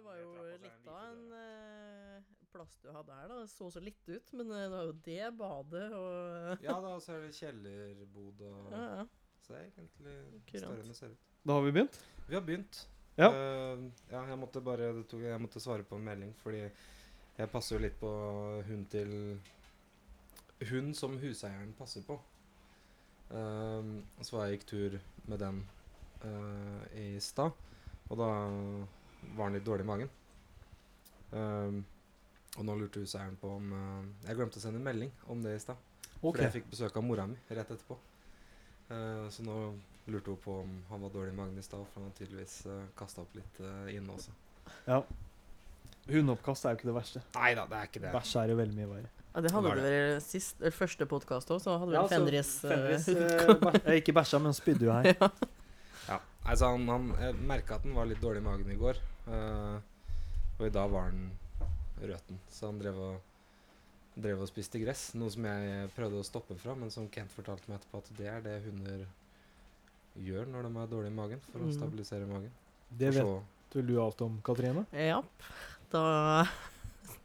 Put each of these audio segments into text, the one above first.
Det var jo litt av en eh, plass du hadde her, da. Det så så litt ut, men eh, det var jo det badet og Ja da, så er det kjellerbod og Ja, ja. Så det er egentlig Kurant. større enn det ser ut. Da har vi begynt. Vi har begynt. Ja. Uh, ja, jeg måtte bare det tok, Jeg måtte svare på en melding, fordi jeg passer jo litt på hun til Hun som huseieren passer på. Uh, så var jeg gikk tur med den uh, i stad, og da var han litt dårlig i magen. Um, og nå lurte huseieren på om uh, Jeg glemte å sende en melding om det i stad. Okay. For jeg fikk besøk av mora mi rett etterpå. Uh, så nå lurte hun på om han var dårlig i magen i stad, for han har tydeligvis uh, kasta opp litt uh, inne også. Ja. Hundeoppkast er jo ikke det verste. Nei da, det er ikke det. Bæsj er jo veldig mye verre. Ja, det hadde vel sist, eller første podkast òg, så hadde Ja, vel så Fenris uh, eh, eh, Ikke bæsja, men spydde jo her. ja. Ja. Altså, han, han Jeg merka at han var litt dårlig i magen i går. Eh, og i dag var han røten, så han drev og Drev og spiste gress. Noe som jeg prøvde å stoppe fra, men som Kent fortalte meg etterpå at det er det hunder gjør når de er dårlige i magen, for å Mm. stabilisere magen. Det vet du alt om, Katrine? Ja, da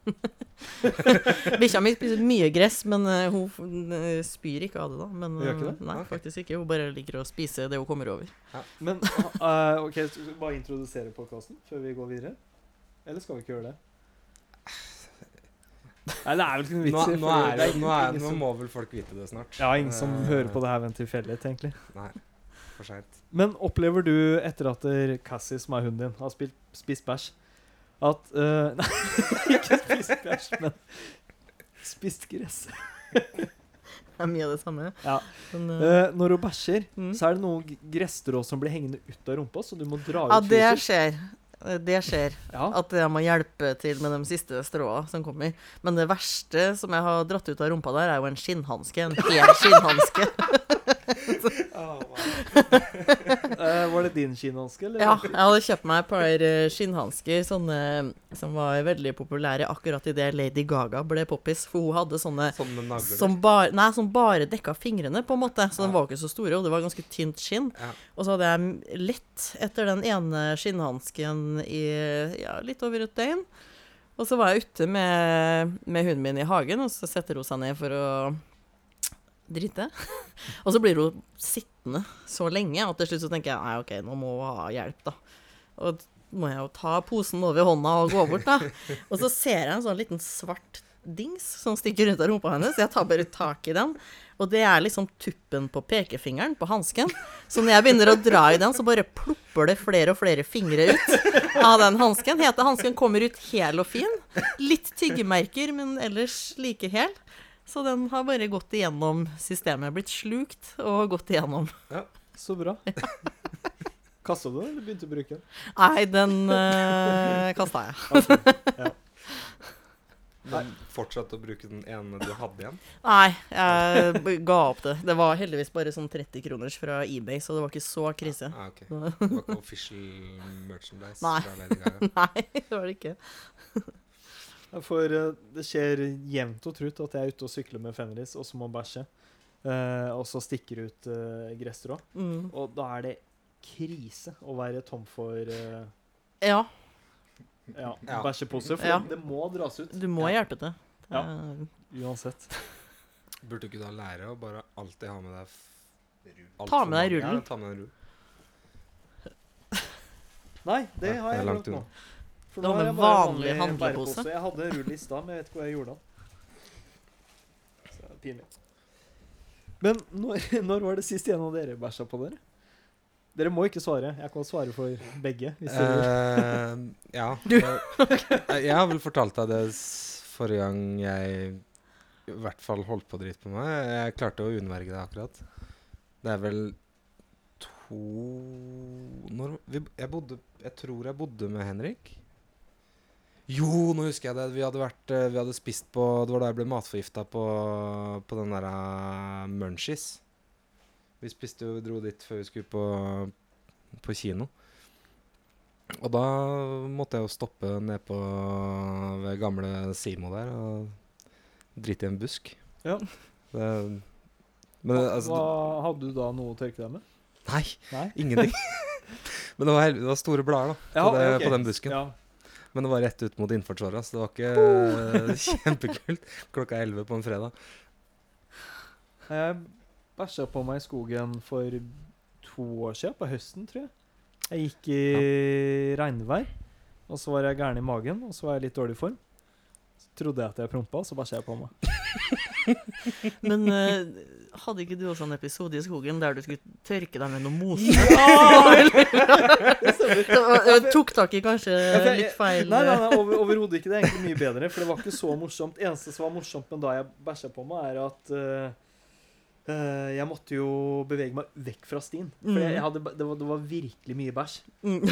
Bikkja mi spiser mye gress, men uh, hun eh, spyr ikke av det, da. Men, uh, ikke det? Nei, okay. faktisk ikke. Hun bare liker å spise det hun kommer over. Men eh, ok, skal vi bare introdusere podkasten før vi går videre? Eller skal vi ikke gjøre det? Nei, det er vel ikke noen Nå, vits i. nå, er det nå, er, nå må vel folk vite det snart. Ja, ingen som hører på det her ved en tilfeldighet, egentlig. Nei, for sent. Men opplever du, etter at Cassie, som er hunden din, har spilt, spist bæsj, at uh, Nei, ikke spist bæsj, men spist gress. Det er mye av det samme. Ja. Men, uh, uh, når hun bæsjer, mm. så er det noen gresstrå som blir hengende ut av rumpa, så du må dra ut Ja, det fysisk. skjer. Eh, Det skjer. Ja. At jeg må hjelpe til med de siste stråa som kommer. Men det verste som jeg har dratt ut av rumpa der, er jo en skinnhanske. En hel skinnhanske. Eh, var det din skinnhanske, eller? Ja, jeg hadde kjøpt meg et par eh, skinnhansker sånne, som var veldig populære akkurat idet Lady Gaga ble poppis. For hun hadde sånne Sånn som, bar, nei, som bare dekka fingrene, på en måte. Så de var ikke så store, og det var ganske tynt skinn. Ja. Og så hadde jeg lett etter den ene skinnhansken i ja, litt over et døgn. Og så var jeg ute med, med hunden min i hagen, og så setter hun seg ned for å drite. og så blir hun sittende så lenge at til slutt så tenker jeg nei, OK, nå må hun ha hjelp, da. Og må jeg jo ta posen over hånda og gå bort, da. Og så ser jeg en sånn liten svart dings som stikker rundt av rumpa hennes. Jeg tar bare tak i den. Og det er liksom tuppen på pekefingeren på hansken. Så når jeg begynner å dra i den, så bare plopper det flere og flere fingre ut av den hansken. Hete hansken kommer ut hel og fin. Litt tyggemerker, men ellers like hel. Så den har bare gått igjennom systemet. Blitt slukt og gått igjennom. Ja, Så bra. Kasta du den, eller begynte du å bruke den? Nei, den uh, kasta jeg. Men fortsatte å bruke den ene du hadde igjen? Nei, jeg ga opp det. Det var heldigvis bare sånn 30 kroners fra eBay, så det var ikke så krise. Ah, okay. Det var ikke official merchandise Nei. fra Lady Gaga? Nei, det var det ikke. For eh, det skjer jevnt og trutt at jeg er ute og sykler med Fenris, og så må bæsje. Uh, og så stikker ut uh, gresstrå. Mm. Og da er det krise å være tom for uh, Ja, ja, Ja. bæsjepose. For Ja. det må dras ut. du må Ja. hjelpe til. Ja. Eh, Uansett. Burde du ikke da lære å bare alltid ha med deg f- alt Ta med deg rullen. Ja, ta med deg rullen. Nei, det har jeg glemt nå. For da har med jeg bare vanlig vanlig handlepose. Jeg hadde rull i stad, men jeg vet ikke hvor jeg gjorde den. Så pinlig. Men når, når var det sist en av dere bæsja på dere? Dere må ikke svare. Jeg kan svare for begge. hvis dere vil. Eh, ja. Du- Eh, jeg har vel fortalt deg det forrige gang jeg i hvert fall holdt på å drite på meg. Jeg klarte å unnverge det akkurat. Det er vel to Når vi, jeg bodde Jeg tror jeg bodde med Henrik. Jo, nå husker jeg det. Vi hadde, vært, eh, vi hadde spist på Det var da jeg ble matforgifta på, på den derre Munchies. Vi spiste jo, dro dit før vi skulle på, på kino. Og da måtte jeg jo stoppe ned på ved gamle Simo der og drite i en busk. Ja. Det, men altså Hva, hadde du da noe å tørke deg med? Nei, Nei? ingenting. men det var, det var store blader da, på, det, okay. på den busken. Ja. Men det var rett ut mot innfartsåra, så det var ikke kjempekult klokka 11 på en fredag. Jeg bæsja på meg i skogen for to år siden, på høsten, tror jeg. Jeg gikk i regnvær, og så var jeg gæren i magen, og så var jeg i litt dårlig form. Så trodde jeg at jeg prompa, og så bæsja jeg på meg. Men uh, hadde ikke du også en episode i skogen der du skulle tørke deg med noe mose? Jeg tok tak i kanskje Ja, litt feil Nei, nei, nei over, overhodet ikke. Det er egentlig mye bedre, for det var ikke så morsomt. Eneste som var morsomt med da jeg bæsja på meg, er at uh, Uh, jeg måtte jo bevege meg vekk fra stien. For jeg, jeg hadde, det, var, det var virkelig mye bæsj. Mm.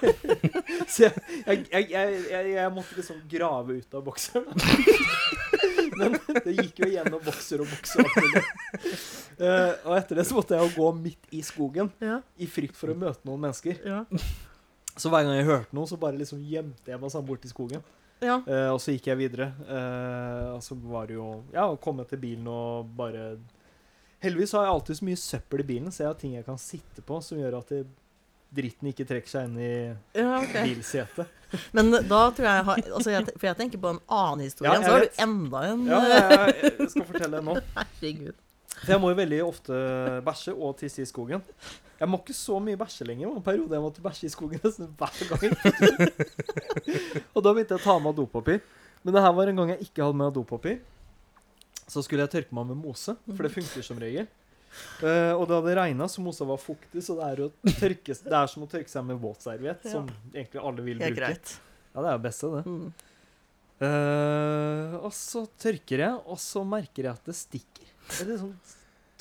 Så jeg, jeg, jeg, jeg, jeg, jeg måtte liksom grave ut av bokseren. Men det gikk jo gjennom bokser og bokser. Alt. Eh, og etter det så måtte jeg jo gå midt i skogen Ja, i frykt for å møte noen mennesker. ja, Så hver gang jeg hørte noe, så bare liksom gjemte jeg meg sånn bort i skogen. ja. Uh, og så gikk jeg videre. Uh, og så var det jo Ja, å komme til bilen og bare Heldigvis har jeg alltid så mye søppel i bilen, så jeg har ting jeg kan sitte på som gjør at det, dritten ikke trekker seg inn i ja okay. bilsetet. Men da tror jeg har altså jeg, For jeg tenker på en annen historie, Ja, så har du enda en Ja, jeg, jeg skal fortelle nå. Herregud. For jeg må jo veldig ofte bæsje og tisse i skogen. Jeg må ikke så mye bæsje lenger. Det var en periode jeg måtte bæsje i skogen nesten hver gang. og da begynte jeg å ta med dopapir. Men det her var en gang jeg ikke hadde med dopapir. Så skulle jeg tørke meg med mose, for det funker som regel. Eh, og det hadde regna, så mosa var fuktig, så det er, tørke, det er som å tørke seg med våtserviett, Ja. som egentlig alle vil er bruke. greit. Ja, det er det beste, det. Mm. Uh, og så tørker jeg, og så merker jeg at det stikker. Det er liksom,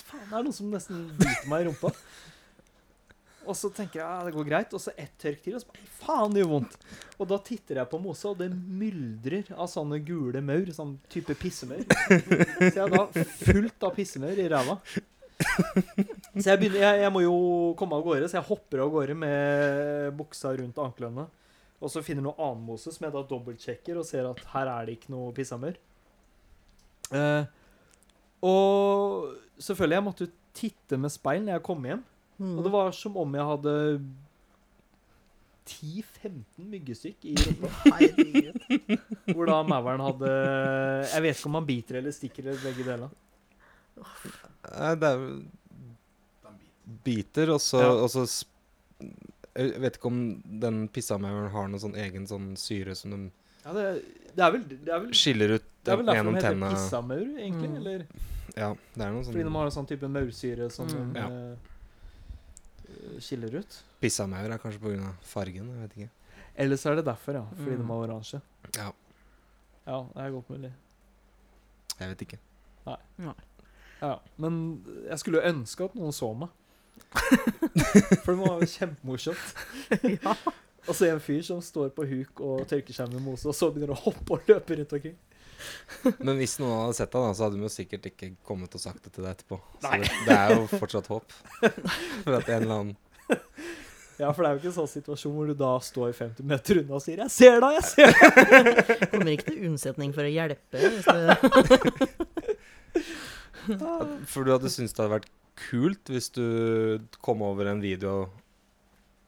faen, det er noe som nesten biter meg i rumpa. Og så tenker jeg ja, det går greit, og så ett tørk til, og så bare faen, det gjør vondt. Og da titter jeg på mosa, og det myldrer av sånne gule maur, sånn type pissemaur. Så jeg har da fullt av pissemaur i ræva. Så jeg, begynner, jeg, jeg må jo komme av gårde, så jeg hopper av gårde med buksa rundt anklene. Og så finner noe mose som jeg da dobbeltsjekker og ser at her er det ikke noe pissamaur. Eh, og selvfølgelig, jeg måtte jo titte med speil når jeg kom hjem. Mm. Og det var som om jeg hadde 10-15 myggestykk i rumpa. Hvor da mauren hadde Jeg vet ikke om han biter eller stikker eller begge deler. Nei, det er Biter, og så, Ja. og så Jeg vet ikke om den pissamauren har noen sånn egen sånn syre som de Ja, det, det er vel Det er vel, skiller ut det er vel derfor de heter pissamaur, egentlig? Mm. Eller Ja, det er noe fordi de sånn har en sånn type maursyre som Mm. de Ja. eh, skiller ut. Pissamaur er kanskje pga. fargen. Jeg vet ikke. Eller så er det derfor, ja. Fordi Mm. de har oransje. Ja, Ja, det er godt mulig. jeg vet ikke. Ja, Men jeg skulle jo ønske at noen så meg. For det var jo kjempemorsomt. ja. Og så en fyr som står på huk og tørker seg med mose, og så begynner å hoppe og løpe rundt omkring. Men hvis noen hadde sett deg, da, så hadde de jo sikkert ikke kommet og sagt det til deg etterpå. Så Nei. det, det er jo fortsatt håp. For at en eller annen Ja, for det er jo ikke en sånn situasjon hvor du da står 50 meter unna og sier 'Jeg ser deg, jeg ser deg'. Kommer ikke til unnsetning for å hjelpe. Hvis det, For du hadde syntes det hadde vært kult hvis du kom over en video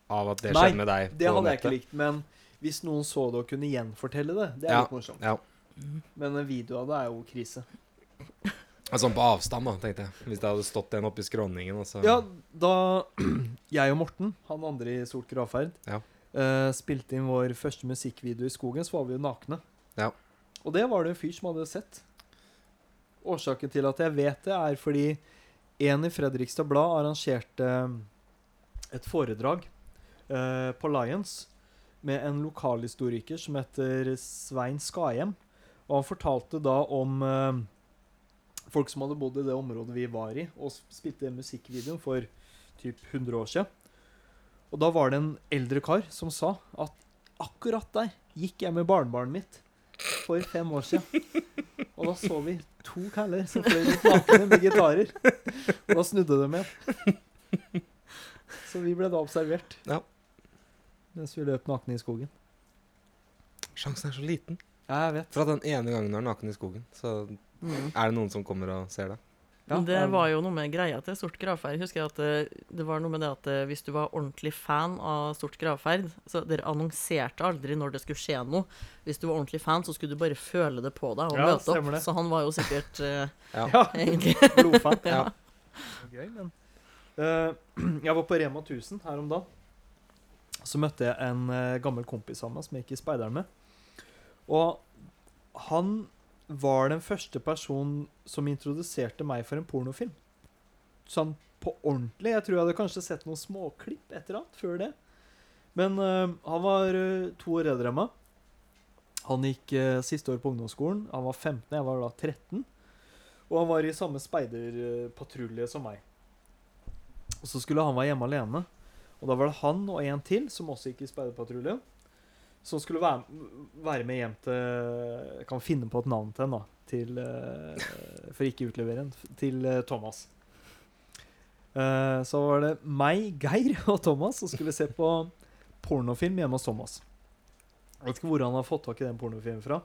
av at det Nei, skjedde med deg Nei, Det hadde jeg ikke likt, men hvis noen så det og kunne gjenfortelle det, det er Ja. litt morsomt. Ja. Men en video av det er jo krise. Sånn på avstand, da, tenkte jeg. Hvis det hadde stått en oppi skråningen. Altså. Ja, da jeg og Morten, han andre i Sort gravferd, Ja. uh, spilte inn vår første musikkvideo i skogen, så var vi jo nakne. Ja. Og det var det en fyr som hadde sett. Årsaken til at jeg vet det, er fordi en i Fredrikstad Blad arrangerte et foredrag eh, på Lions med en lokalhistoriker som heter Svein Skahjem. Og han fortalte da om eh, folk som hadde bodd i det området vi var i, og spilte musikkvideoen for typ 100 år siden. Og da var det en eldre kar som sa at akkurat der gikk jeg med barnebarnet mitt for fem år siden. Og da så vi to kaller som fløy rundt nakne med gitarer. Og da snudde de igjen. Så vi ble da observert. Ja. Mens vi løp nakne i skogen. Sjansen er så liten. Ja, jeg vet. For at den ene gangen du er naken i skogen, så mm. er det noen som kommer og ser deg. Ja, Men det jeg- var jo noe med greia til Stort gravferd. Husker jeg at det, det var noe med det at eh, hvis du var ordentlig fan av Stort gravferd Så dere annonserte aldri når det skulle skje noe. Hvis du var ordentlig fan, så skulle du bare føle det på deg og Ja, møte opp. det. Så han var jo sikkert uh, Ja, egentlig blodfan. Ja. Gøy, men uh, Jeg var på Rema 1000 her om dagen. Så møtte jeg en uh, gammel kompis av meg som jeg gikk i speideren med. Og han var den første personen som introduserte meg for en pornofilm. Sånn på ordentlig. Jeg tror jeg hadde kanskje sett noen småklipp etter annet før det. Men eh, han var eh, to år eldre enn meg. Han gikk eh, siste år på ungdomsskolen. Han var 15, jeg var da 13. Og han var i samme speiderpatrulje som meg. Og så skulle han være hjemme alene. Og da var det han og en til, som også gikk i speiderpatruljen, som skulle være, være med hjem til kan finne på et navn til henne, da. Til, uh, for ikke å utlevere en. Til uh, Thomas. Uh, så var det meg, Geir og Thomas som skulle se på pornofilm hjemme hos Thomas. Jeg vet ikke hvor han har fått tak i den pornofilmen fra.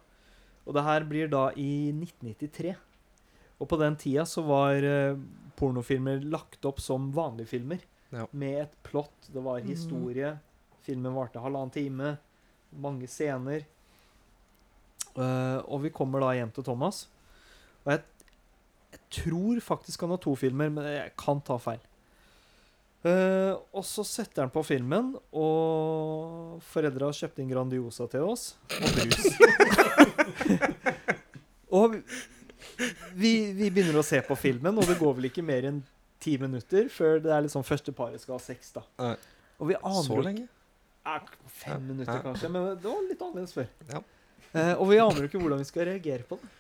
Og det her blir da i 1993. Og på den tida så var pornofilmer lagt opp som vanlige filmer. Ja. Med et plott. Det var Mhm. historie. Filmen varte halvannen time. Mange scener. Uh, og vi kommer da hjem til Thomas. Og jeg, jeg tror faktisk han har to filmer, men jeg kan ta feil. Uh, og så setter han på filmen, og foreldra har kjøpt inn Grandiosa til oss. Og brus. og vi, vi begynner å se på filmen, og det går vel ikke mer enn ti minutter før det er liksom første paret skal ha sex. da. Og vi aner ja, fem minutter, kanskje. Men det var litt annerledes før. Ja. Eh, og vi aner jo ikke hvordan vi skal reagere på det.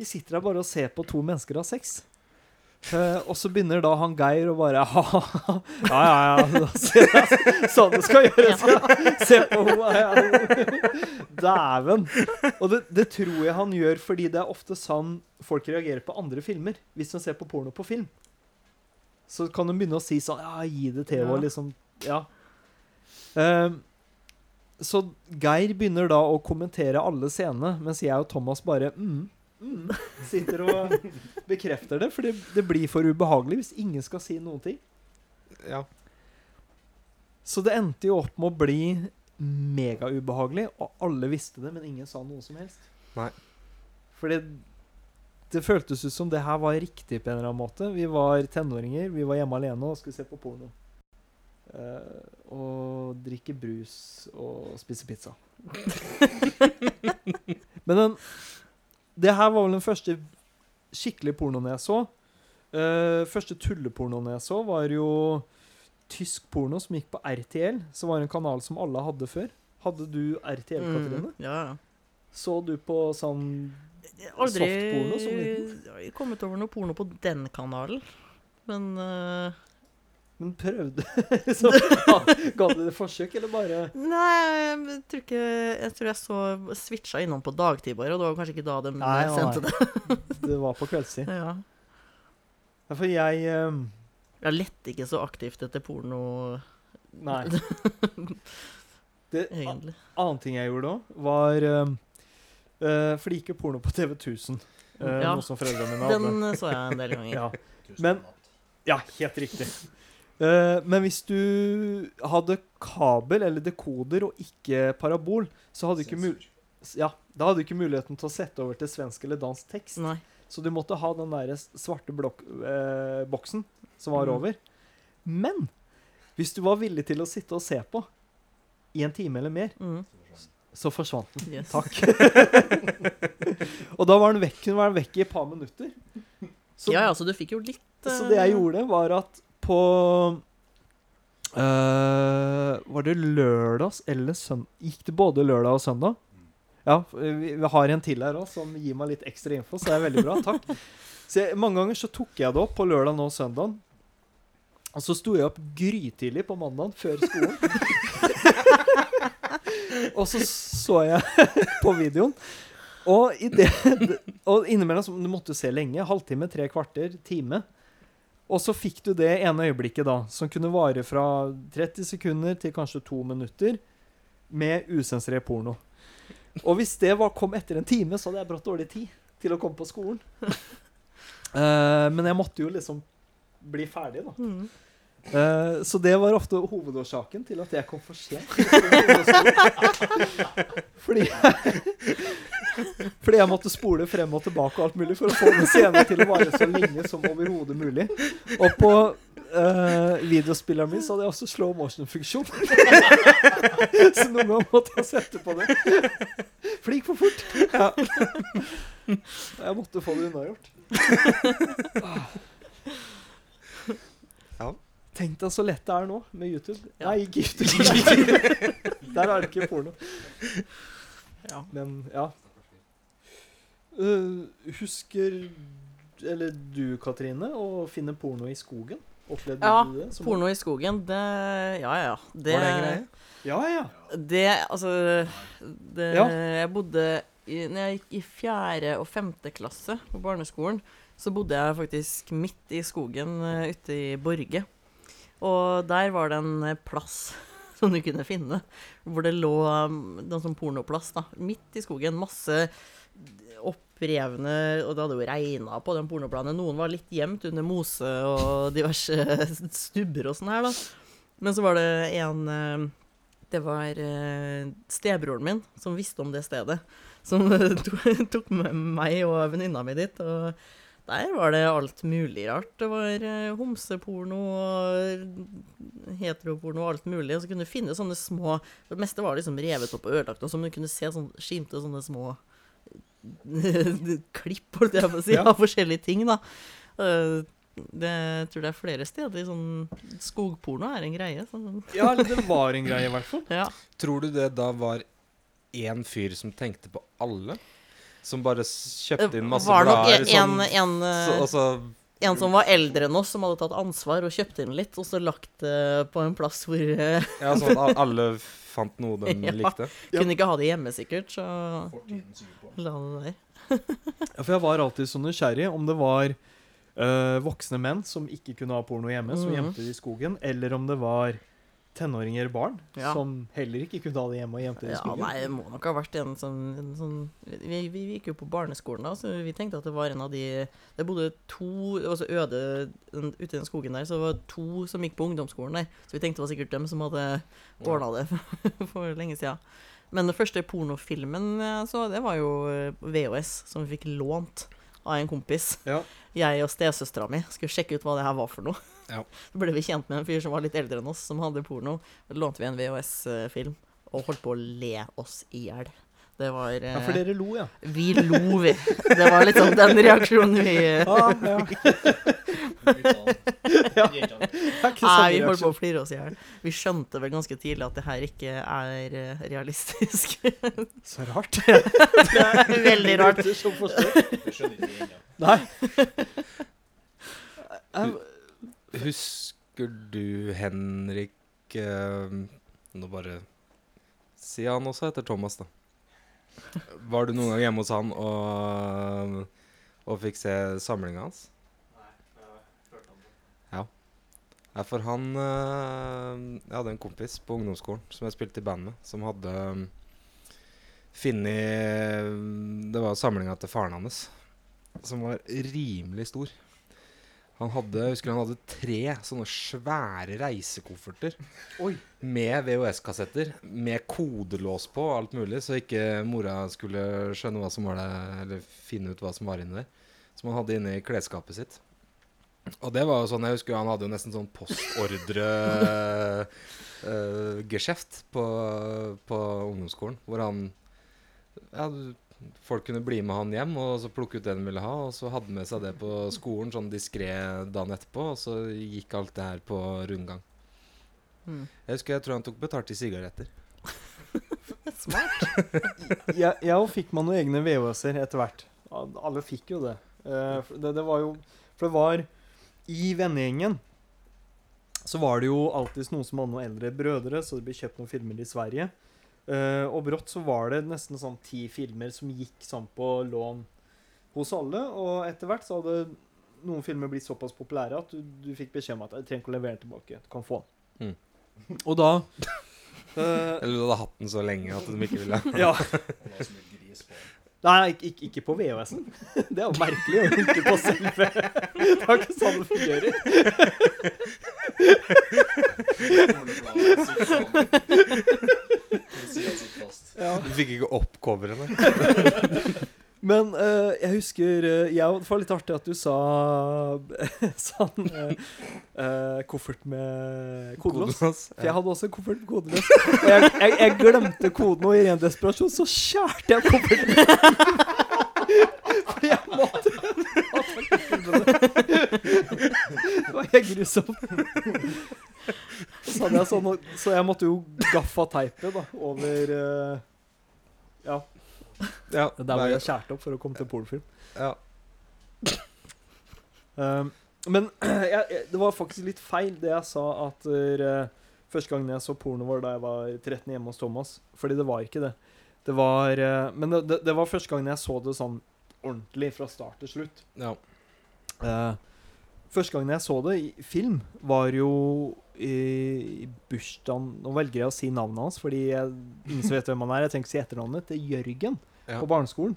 Vi sitter her bare og ser på to mennesker ha sex. Eh, og så begynner da han Geir å bare Ja, ja, ja. Se, sånn det skal gjøres. Ja. Se på henne. Ja. Dæven. Og det, det tror jeg han gjør fordi det er ofte sånn folk reagerer på andre filmer. Hvis de ser på porno på film. Så kan de begynne å si sånn Ja, gi det til henne. Ja. Liksom. Ja. Ehm, så Geir begynner da å kommentere alle scenene, mens jeg og Thomas bare mm, mm, sitter og bekrefter det. For det, det blir for ubehagelig hvis ingen skal si noen ting. Ja. Så det endte jo opp med å bli megaubehagelig, og alle visste det, men ingen sa noe som helst. Nei. For det, det føltes ut som det her var riktig på en eller annen måte. Vi var tenåringer, vi var hjemme alene og skulle se på porno. Eh, og drikke brus og spise pizza. Men den Det her var vel den første skikkelige pornoen jeg så. Uh, første tullepornoen jeg så, var jo tysk porno som gikk på RTL. Som var en kanal som alle hadde før. Hadde du RTL, Katrine? Mm, ja, ja. Så du på sånn Aldri Softporno som har ikke kommet over noe porno på den kanalen. Men eh, Men prøvde så, Ga du det forsøk, eller bare Nei, jeg tror ikke Jeg tror jeg så switcha innom på dagtid bare, og det var kanskje ikke da de Nei, nei, sendte det. Det var på kveldstid. Ja. Ja, for jeg um... Jeg lette ikke så aktivt etter porno, Nei. Det egentlig. annen ting jeg gjorde òg, var um, uh, For det gikk jo porno på TV 1000. Uh, Ja. Den så jeg en del ganger. Ja. Men Ja, helt riktig. Eh, men hvis du hadde kabel eller dekoder og ikke parabol, så hadde du ikke mul ja, da hadde du ikke muligheten til å sette over til svensk eller dansk tekst. Nei. Så du måtte ha den der svarte blok eh, boksen som var mm. over. Men hvis du var villig til å sitte og se på i en time eller mer, Mm, så forsvant den. yes. Takk. og da var den vekk, var den vekk i et par minutter. Så, ja, ja, så du fikk jo litt så det jeg eh, gjorde, var at på Uh, Var det lørdags eller søndag? Gikk det både lørdag og søndag? Ja, vi, vi har en til her òg som gir meg litt ekstra info, så det er veldig bra. Takk. Jeg, mange ganger så tok jeg det opp på lørdag og søndag. Og så sto jeg opp grytidlig på mandag før skolen. og så så jeg på videoen. Og, i det, og innimellom så, Du måtte se lenge. Halvtime, tre kvarter, time. Og så fikk du det ene øyeblikket da, som kunne vare fra 30 sekunder til kanskje to minutter, med usensurert porno. Og hvis det var, kom etter en time, så hadde jeg brått dårlig tid til å komme på skolen. uh, men jeg måtte jo liksom bli ferdig, da. Mm. Uh, så det var ofte hovedårsaken til at jeg kom for sent. Fordi Fordi jeg måtte spole frem og tilbake og alt mulig for å få den scenen til å vare så lenge som overhodet mulig. Og på uh, videospilleren min så hadde jeg også slow motion-funksjon. så noen ganger måtte jeg sette på det. For det gikk for fort. Ja. Jeg måtte få det unnagjort. Ja. Tenk deg så lett det er nå med YouTube. Ja. Nei, ikke YouTube. Der er det ikke porno. Ja. Men ja. Øh, husker Eller du, Katrine, å finne porno i skogen? Opplevde Ja, du det? Ja, Porno i skogen, det Ja, ja. Det, Var det en greie? Ja, ja. Det, altså det, Ja. Jeg bodde i, Når jeg gikk i fjerde og femte klasse på barneskolen, så bodde jeg faktisk midt i skogen eh, ute i Borge. Og der var det en eh, plass som du kunne finne, hvor det lå um, noen sånn pornoplass, da. Midt i skogen. Masse opprevne Og det hadde jo regna på den pornoplanen. Noen var litt gjemt under mose og diverse stubber og sånn her, da. Men så var det en eh, Det var eh, stebroren min som visste om det stedet. Som tok med meg og venninna mi dit. Og der var det alt mulig rart. Det var eh, homseporno og heteroporno og alt mulig. Og så kunne du finne sånne små Det meste var liksom revet opp og ødelagt, og så kunne du se sånn skimte sånne små klipp, holdt jeg på å si, ja. av forskjellige ting, da. Eh, det, jeg tror det er flere steder sånn Skogporno er en greie. Sånn. Ja, eller det var en greie, i hvert fall. Ja. Tror du det da var én fyr som tenkte på alle? Som bare kjøpte eh, inn masse blader? Var nok en, sånn en, eh, så, altså, en, som var eldre enn oss, som hadde tatt ansvar og kjøpt inn litt, og så lagt det på en plass hvor Ja, sånn at alle fant noe de ja, likte? Kunne ikke ha det hjemme, sikkert, så 14, landet der. ja, for jeg var alltid så nysgjerrig om det var øh, voksne menn som ikke kunne ha porno hjemme, som mm gjemte det i skogen, eller om det var tenåringer og barn ja. som heller ikke kunne ha det hjemme og gjemte det i skogen. Ja, nei, det må nok ha vært en sånn, en sånn vi, vi, gikk jo på barneskolen da, så vi tenkte at det var en av de Det bodde to altså øde ute i den skogen der, så det var to som gikk på ungdomsskolen der. Så vi tenkte det var sikkert dem som hadde ordna det for, for lenge sida. Men den første pornofilmen jeg så, det var jo eh, VHS, som vi fikk lånt av en kompis. Ja. Jeg og stesøstera mi skulle sjekke ut hva det her var for noe. Ja. Så ble vi kjent med en fyr som var litt eldre enn oss, som hadde porno. Da lånte vi en VHS-film og holdt på å le oss i hjel. Det var eh, Ja, for dere lo, ja. Vi lo, vi. Det var litt sånn den reaksjonen vi Ah, ja. ja. Det Nei, vi holdt på å flire oss i hjel. Vi skjønte vel ganske tidlig at det her ikke er eh, realistisk. Så rart. Veldig rart. Du er så. Det skjønner ikke vi ennå. Nei. Husker du Henrik eh, Nå bare Si han også heter Thomas, da. Var du noen gang hjemme hos han og, og fikk se samlinga hans? Ja, for han eh, Jeg hadde en kompis på ungdomsskolen som jeg spilte i band med, som hadde um, funnet Det var samlinga til faren hans, som var rimelig stor. Han hadde, jeg husker han hadde tre sånne svære reisekofferter Oi. med VHS-kassetter, med kodelås på og alt mulig, så ikke mora skulle skjønne hva som var det, eller finne ut hva som var inni der. Som han hadde inne i klesskapet sitt. Og det var jo sånn, jeg husker han hadde jo nesten sånn postordre-geskjeft på, på ungdomsskolen, hvor han ja, Folk kunne bli med han hjem og så plukke ut det de ville ha, og så hadde han med seg det på skolen sånn diskré dagen etterpå, og så gikk alt det her på rundgang. Mm. Jeg husker jeg tror han tok betalt i sigaretter. Smart. Jeg og fikk meg noen egne VHS-er etter hvert. Alle fikk jo det. Eh, det. Det var jo For det var I vennegjengen så var det jo alltid noen som hadde noen eldre brødre, så det ble kjøpt noen filmer i Sverige. Eh, og brått så var det nesten sånn ti filmer som gikk sånn på lån hos alle. Og etter hvert så hadde noen filmer blitt såpass populære at du, du fikk beskjed om at du trenger ikke å levere den tilbake. Du kan få den. Og da uh, Eller du hadde hatt den så lenge at de ikke ville Ja. Nei, ikke, ikke, ikke på VHS-en. Det er jo merkelig ikke på selve. Det er ikke sånn det fungerer. Ja. Du fikk ikke opp coveret? Men eh, jeg husker eh, jeg, Det var litt artig at du sa sånn eh, eh, koffert med kodelås. For jeg hadde også en koffert med kodelås. Og jeg, jeg, jeg glemte koden, og i ren desperasjon så skjærte jeg kofferten. For jeg måtte jeg filmene. Det var helt grusomt. Så, jeg sånn, så jeg måtte jo gaffa teipet da, over uh, Ja, Ja, der ble jeg skjærte opp for å komme til pornofilm. ja. Um, men jeg, jeg, det var faktisk litt feil det jeg sa at uh, første gangen jeg så porno var da jeg var 13 hjemme hos Thomas. Fordi det var ikke det. Det var uh, Men det, det, det var første gangen jeg så det sånn ordentlig fra start til slutt. ja. Uh, første gangen jeg så det i film, var jo i, bursdagen Nå velger jeg å si navnet hans, fordi jeg, ingen som vet hvem han er. Jeg trenger ikke si etternavnet. Til Jørgen Ja. på barneskolen.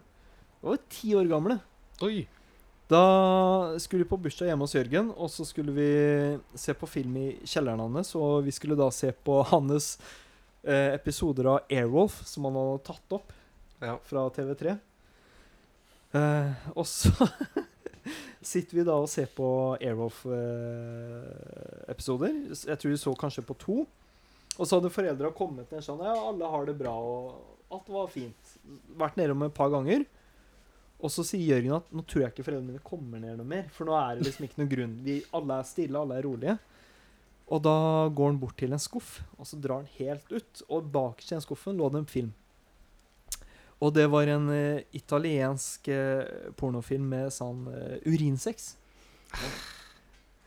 Det var ti år gamle. Oi. Da skulle vi på bursdag hjemme hos Jørgen, og så skulle vi se på film i kjelleren hans. Og vi skulle da se på hans eh, episoder av Airwolf, som han hadde tatt opp Ja. fra TV3. Eh, og så sitter vi da og ser på Airwolf-episoder. jeg tror vi så kanskje på to. Og så hadde foreldra kommet ned sånn Ja, alle har det bra, og alt var fint. Vært nedom et par ganger. Og så sier Jørgen at nå tror jeg ikke foreldrene mine kommer ned noe mer. For nå er det liksom ikke noen grunn. Vi, alle er stille, alle er rolige. Og da går han bort til en skuff, og så drar han helt ut. Og bak i den skuffen lå det en film. Og det var en eh, italiensk eh, pornofilm med sånn eh, urinsex.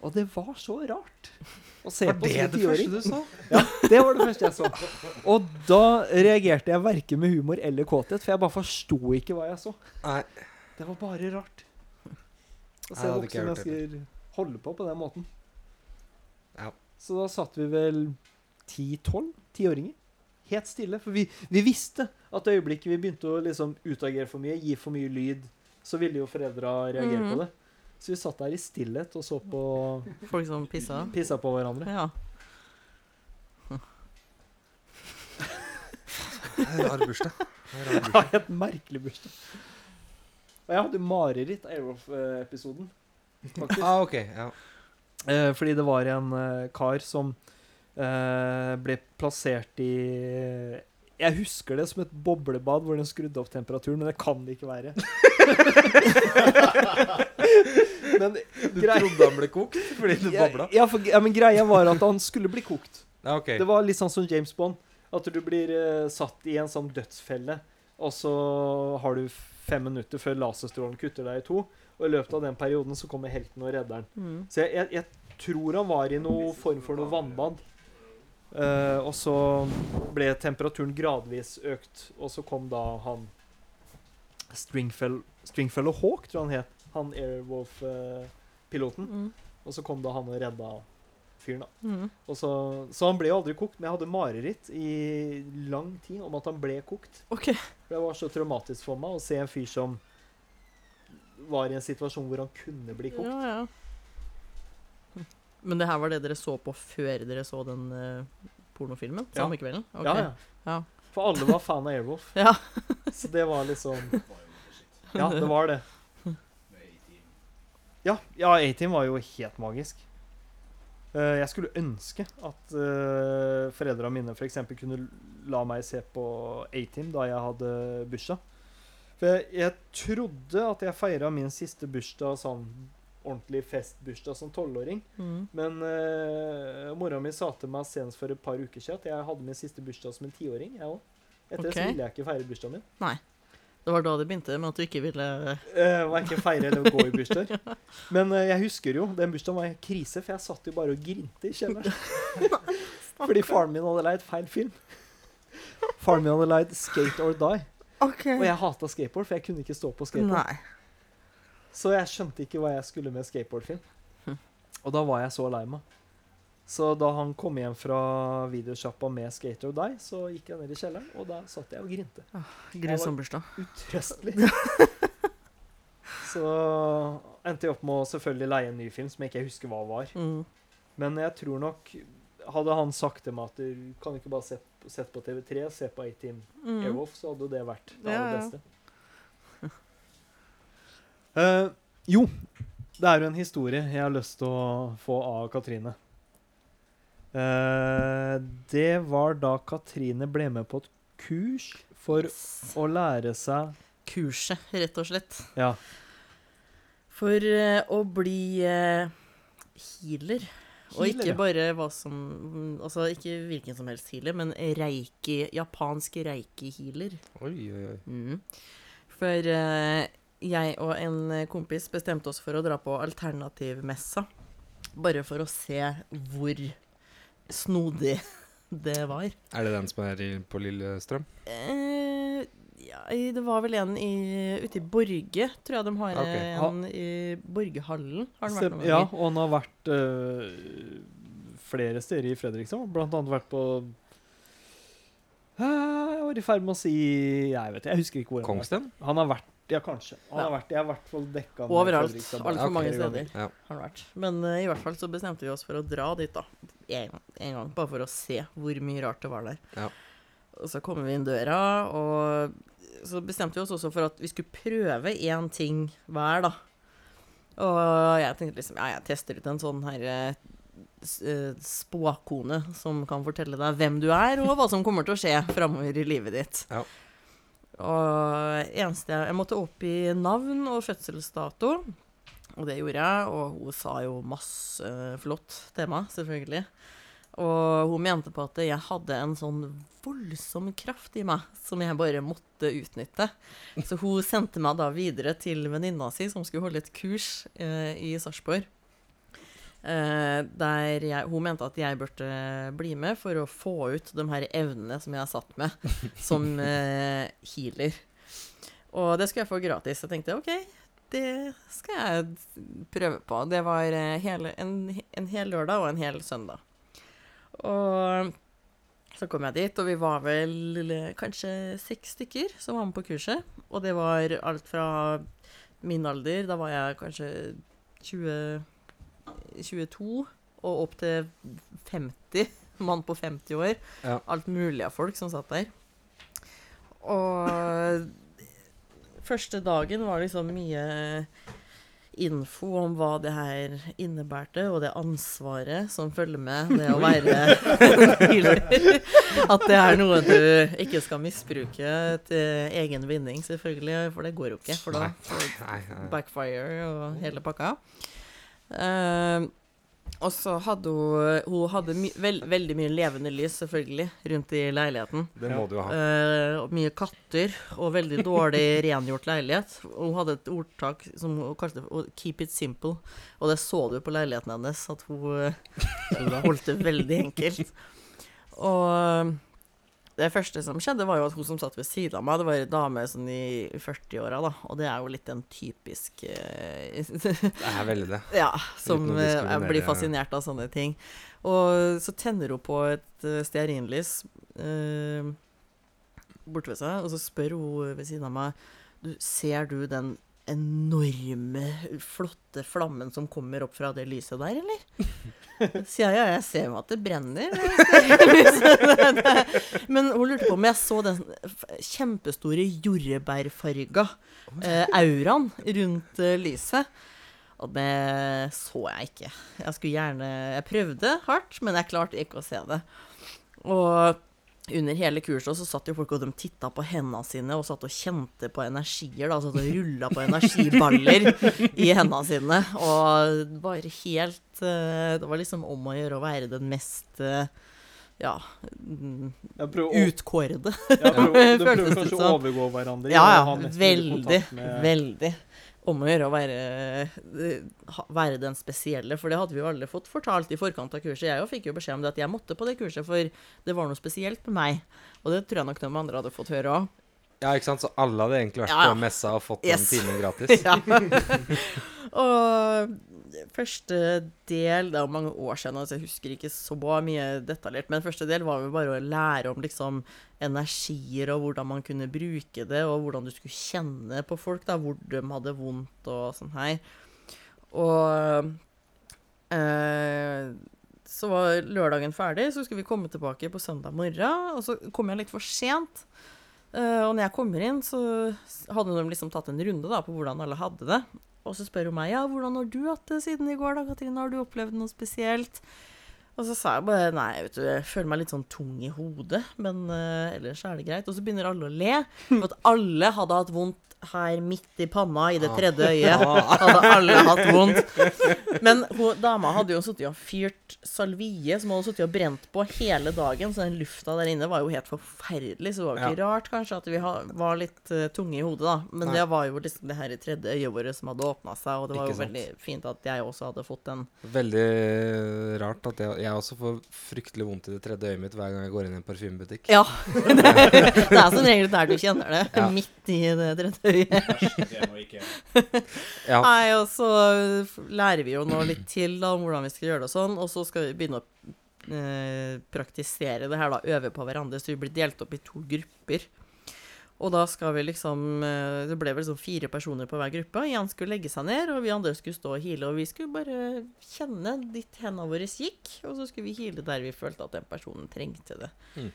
Og det var så rart å se Var på det som det tiåring. første du så? Ja, det var det første jeg så. Og da reagerte jeg verken med humor eller kåthet, for jeg bare forsto ikke hva jeg så. Nei. Det var bare rart. Å Nei, se det hadde ikke voksne jeg gjort mennesker holde på på den måten. Ja. Så da satt vi vel 10-12 tiåringer. Helt stille. For vi, vi visste at det øyeblikket vi begynte å liksom utagere for mye, gi for mye lyd, så ville jo foreldra reagere mm. på det. Så vi satt der i stillhet og så på Folk som pissa. Pissa på hverandre. Ja. Rar bursdag. Ja, helt merkelig bursdag. Og jeg hadde mareritt av Airwolf-episoden. Faktisk. Ah, ok. Ja. Eh, fordi det var en eh, kar som ble plassert i Jeg husker det som et boblebad hvor den skrudde opp temperaturen, men det kan det ikke være. men Du grei- trodde han ble kokt fordi du bobla? ja, for, ja, men greia var at han skulle bli kokt. Ja, okay. Det var litt sånn som James Bond. At du blir uh, satt i en sånn dødsfelle, og så har du fem minutter før laserstrålen kutter deg i to. Og i løpet av den perioden så kommer helten og redder den. Mm. Så jeg, jeg, jeg tror han var i noe form for noe vannbad. Eh, og så ble temperaturen gradvis økt, og så kom da han Stringfell Stringfellow Hawk, tror jeg han het. Han Airwolf-piloten. Mm. Og så kom da han og redda fyren, da. Mm. Og så, så han ble jo aldri kokt, men jeg hadde mareritt i lang tid om at han ble kokt. Okay. For Det var så traumatisk for meg å se en fyr som var i en situasjon hvor han kunne bli kokt. Ja, ja. Men det her var det dere så på før dere så den uh, pornofilmen? Ja. Samme kvelden? Okay. Ja, ja. Ja. For alle var fan av Airwolf. Ja. Så det var liksom Ja, det var det. Ja, ja A-Team var jo helt magisk. Uh, jeg skulle ønske at uh, foreldrene mine f.eks. kunne la meg se på A-Team da jeg hadde bursdag. For jeg, jeg trodde at jeg feira min siste bursdag sånn ordentlig festbursdag som tolvåring. Mm. Men uh, mora mi sa til meg senest for et par uker siden at jeg hadde min siste bursdag som en tiåring. jeg også. Etter det så ville jeg ikke feire bursdagen min. Nei. Det var da det begynte med at du ikke ville Uh, Verken feire eller gå i bursdag. Men uh, jeg husker jo, den bursdagen var en krise, for jeg satt jo bare og grinte i kjelleren. Fordi faren min hadde leid feil film. Faren min hadde leid Skate or Die. Okay. Og jeg hata skateboard, for jeg kunne ikke stå på skateboard. Nei. Så jeg skjønte ikke hva jeg skulle med skateboardfilm. Hm. Og da var jeg så lei meg. Så da han kom hjem fra videosjappa med Skater og deg, så gikk jeg ned i kjelleren, og da satt jeg og grinte. Grusom bursdag. Utrøstelig. så endte jeg opp med å selvfølgelig leie en ny film som jeg ikke husker hva var. Mm. Men jeg tror nok Hadde han sagt til meg at du kan ikke bare se, sett på TV3, se på A-Team Mm. Airwolf, så hadde det vært det Ja, aller ja. beste. Eh, jo, det er jo en historie jeg har lyst til å få av Katrine. Uh, det var da Katrine ble med på et kurs for å lære seg Kurset, rett og slett. Ja. For uh, å bli uh, healer. Og ikke ja. bare hva som Altså ikke hvilken som helst healer, men reiki, japansk reiki-healer. Oi, oi, oi. Mm. For eh, jeg og en kompis bestemte oss for å dra på alternativmessa. Bare for å se hvor snodig det var. Er det den som er i, på Lillestrøm? Eh, ja, det var vel en i, ute i Borge, tror jeg de har okay. en en i Borgehallen. Har vært Stem- ja, og han har vært øh, flere steder i Fredrikstad. Blant annet vært på Eh, Jeg var i ferd med å si Jeg vet jeg husker ikke hvor. Kongsten? Han har vært Ja, kanskje. Han har vært, jeg har i hvert fall dekka Overalt. Altfor Alt for mange steder Ja. har det vært. Men uh, i hvert fall så bestemte vi oss for å dra dit, da. En, en gang. Bare for å se hvor mye rart det var der. Ja. Og så kommer vi inn døra, og så bestemte vi oss også for at vi skulle prøve én ting hver, da. Og jeg tenkte liksom Ja, jeg tester ut en sånn her eh, eh, spåkone som kan fortelle deg hvem du er, og hva som kommer til å skje framover i livet ditt. Ja. Og eneste jeg, jeg måtte opp i navn og fødselsdato, og det gjorde jeg. Og hun sa jo masse eh, flott meg, selvfølgelig. Og hun mente på at jeg hadde en sånn voldsom kraft i meg som jeg bare måtte utnytte. Så hun sendte meg da videre til venninna si, som skulle holde et kurs eh, i Sarpsborg. Eh, der jeg, hun mente at jeg burde bli med for å få ut de her evnene som jeg har satt med som eh, healer. Og det skulle jeg få gratis. Jeg tenkte OK, det skal jeg prøve på. Det var eh, hele, en, en hel lørdag og en hel søndag. Og så kom jeg dit, og vi var vel kanskje seks stykker som var med på kurset. Og det var alt fra min alder, da var jeg kanskje 20, 22, og opp til 50. Mann på 50 år. Ja. Alt mulig av folk som satt der. Og første dagen var liksom mye info om hva det her innebærte, og det ansvaret som følger med det å være healer. At det er noe du ikke skal misbruke til egen vinning, selvfølgelig, for det går jo ikke. For da backfire og hele pakka. Eh, og så hadde hun Hun hadde my veld, veldig mye levende lys, selvfølgelig, rundt i leiligheten. Det må du ha. Uh, mye katter og veldig dårlig rengjort leilighet. Hun hadde et ordtak som hun kalte 'keep it simple', og det så du på leiligheten hennes, at hun eh, holdt det veldig enkelt. Og det første som skjedde, var jo at hun som satt ved siden av meg, det var ei dame sånn i 40-åra, da, og det er jo litt en typisk eh, Det er veldig det. Ja, som eh, blir fascinert av sånne ting. Og så tenner hun på et uh, stearinlys uh, borte ved seg, og så spør hun ved siden av meg du, Ser du den enorme, flotte flammen som kommer opp fra det lyset der, eller? Sier jeg ja, jeg ser jo at det brenner. Men hun lurte på om jeg så den kjempestore jordbærfarga eh, auraen rundt eh, lyset. Og det så jeg ikke. Jeg skulle gjerne Jeg prøvde hardt, men jeg klarte ikke å se det. Og under hele kurset så satt jo folk og de titta på hendene sine og satt og kjente på energier. da, Satt og rulla på energiballer i hendene sine. Og var helt eh, Det var liksom om å gjøre å være den mest eh, ja utkårede. jeg prøver, de prøver kanskje å overgå hverandre. Ja, ja. Veldig. Veldig. Om å gjøre å være, eh, være den spesielle, for det hadde vi jo alle fått fortalt i forkant av kurset. Jeg fikk jo beskjed om det at jeg måtte på det kurset, for det var noe spesielt med meg. Og det tror jeg nok noen andre hadde fått høre òg. Ja, ikke sant? Så alle hadde egentlig vært Ja, ja. på messa og fått Yes. den timen gratis. ja. og første del Det er mange år siden, så jeg husker ikke så mye detaljert. Men første del var jo bare å lære om liksom energier og hvordan man kunne bruke det, og hvordan du skulle kjenne på folk, da, hvor de hadde vondt og sånn her. Og eh, så var lørdagen ferdig, så skulle vi komme tilbake på søndag morgen. Og så kom jeg litt for sent. Eh, og når jeg kommer inn, så hadde de liksom tatt en runde da, på hvordan alle hadde det. Og så spør hun meg ja, hvordan har du hatt det siden i går, da, Katrine? Har du opplevd noe spesielt? Og så sa jeg bare nei, vet du, jeg føler meg litt sånn tung i hodet, men uh, ellers er det greit. Og så begynner alle å le, for at alle hadde hatt vondt her midt i panna, i det tredje øyet. Hadde alle hatt vondt. Men hun, dama hadde jo sittet og fyrt salvie som hun hadde sittet og brent på hele dagen, så den lufta der inne var jo helt forferdelig. Så det var jo ikke rart kanskje at vi var litt uh, tunge i hodet, da. Men Nei. det var jo liksom det her i tredje øyet vårt som hadde åpna seg, og det var Ikke jo sant. veldig fint at jeg også hadde fått den. Veldig rart at jeg, jeg også får fryktelig vondt i det tredje øyet mitt hver gang jeg går inn i en parfymebutikk. Ja. det er som regel der du kjenner det. Ja. Midt i det tredje øyet. Det ikke Ja. Nei, og så lærer vi jo nå litt til da, om hvordan vi skal gjøre det og sånn, og så skal vi begynne å eh, praktisere det her, da, øve på hverandre, så vi blir delt opp i to grupper. Og da skal vi liksom eh, Det ble vel sånn fire personer på hver gruppe. Jan skulle legge seg ned, og vi andre skulle stå og hile. Og vi skulle bare kjenne dit hendene våre gikk, og så skulle vi hile der vi følte at den personen trengte det. Mm.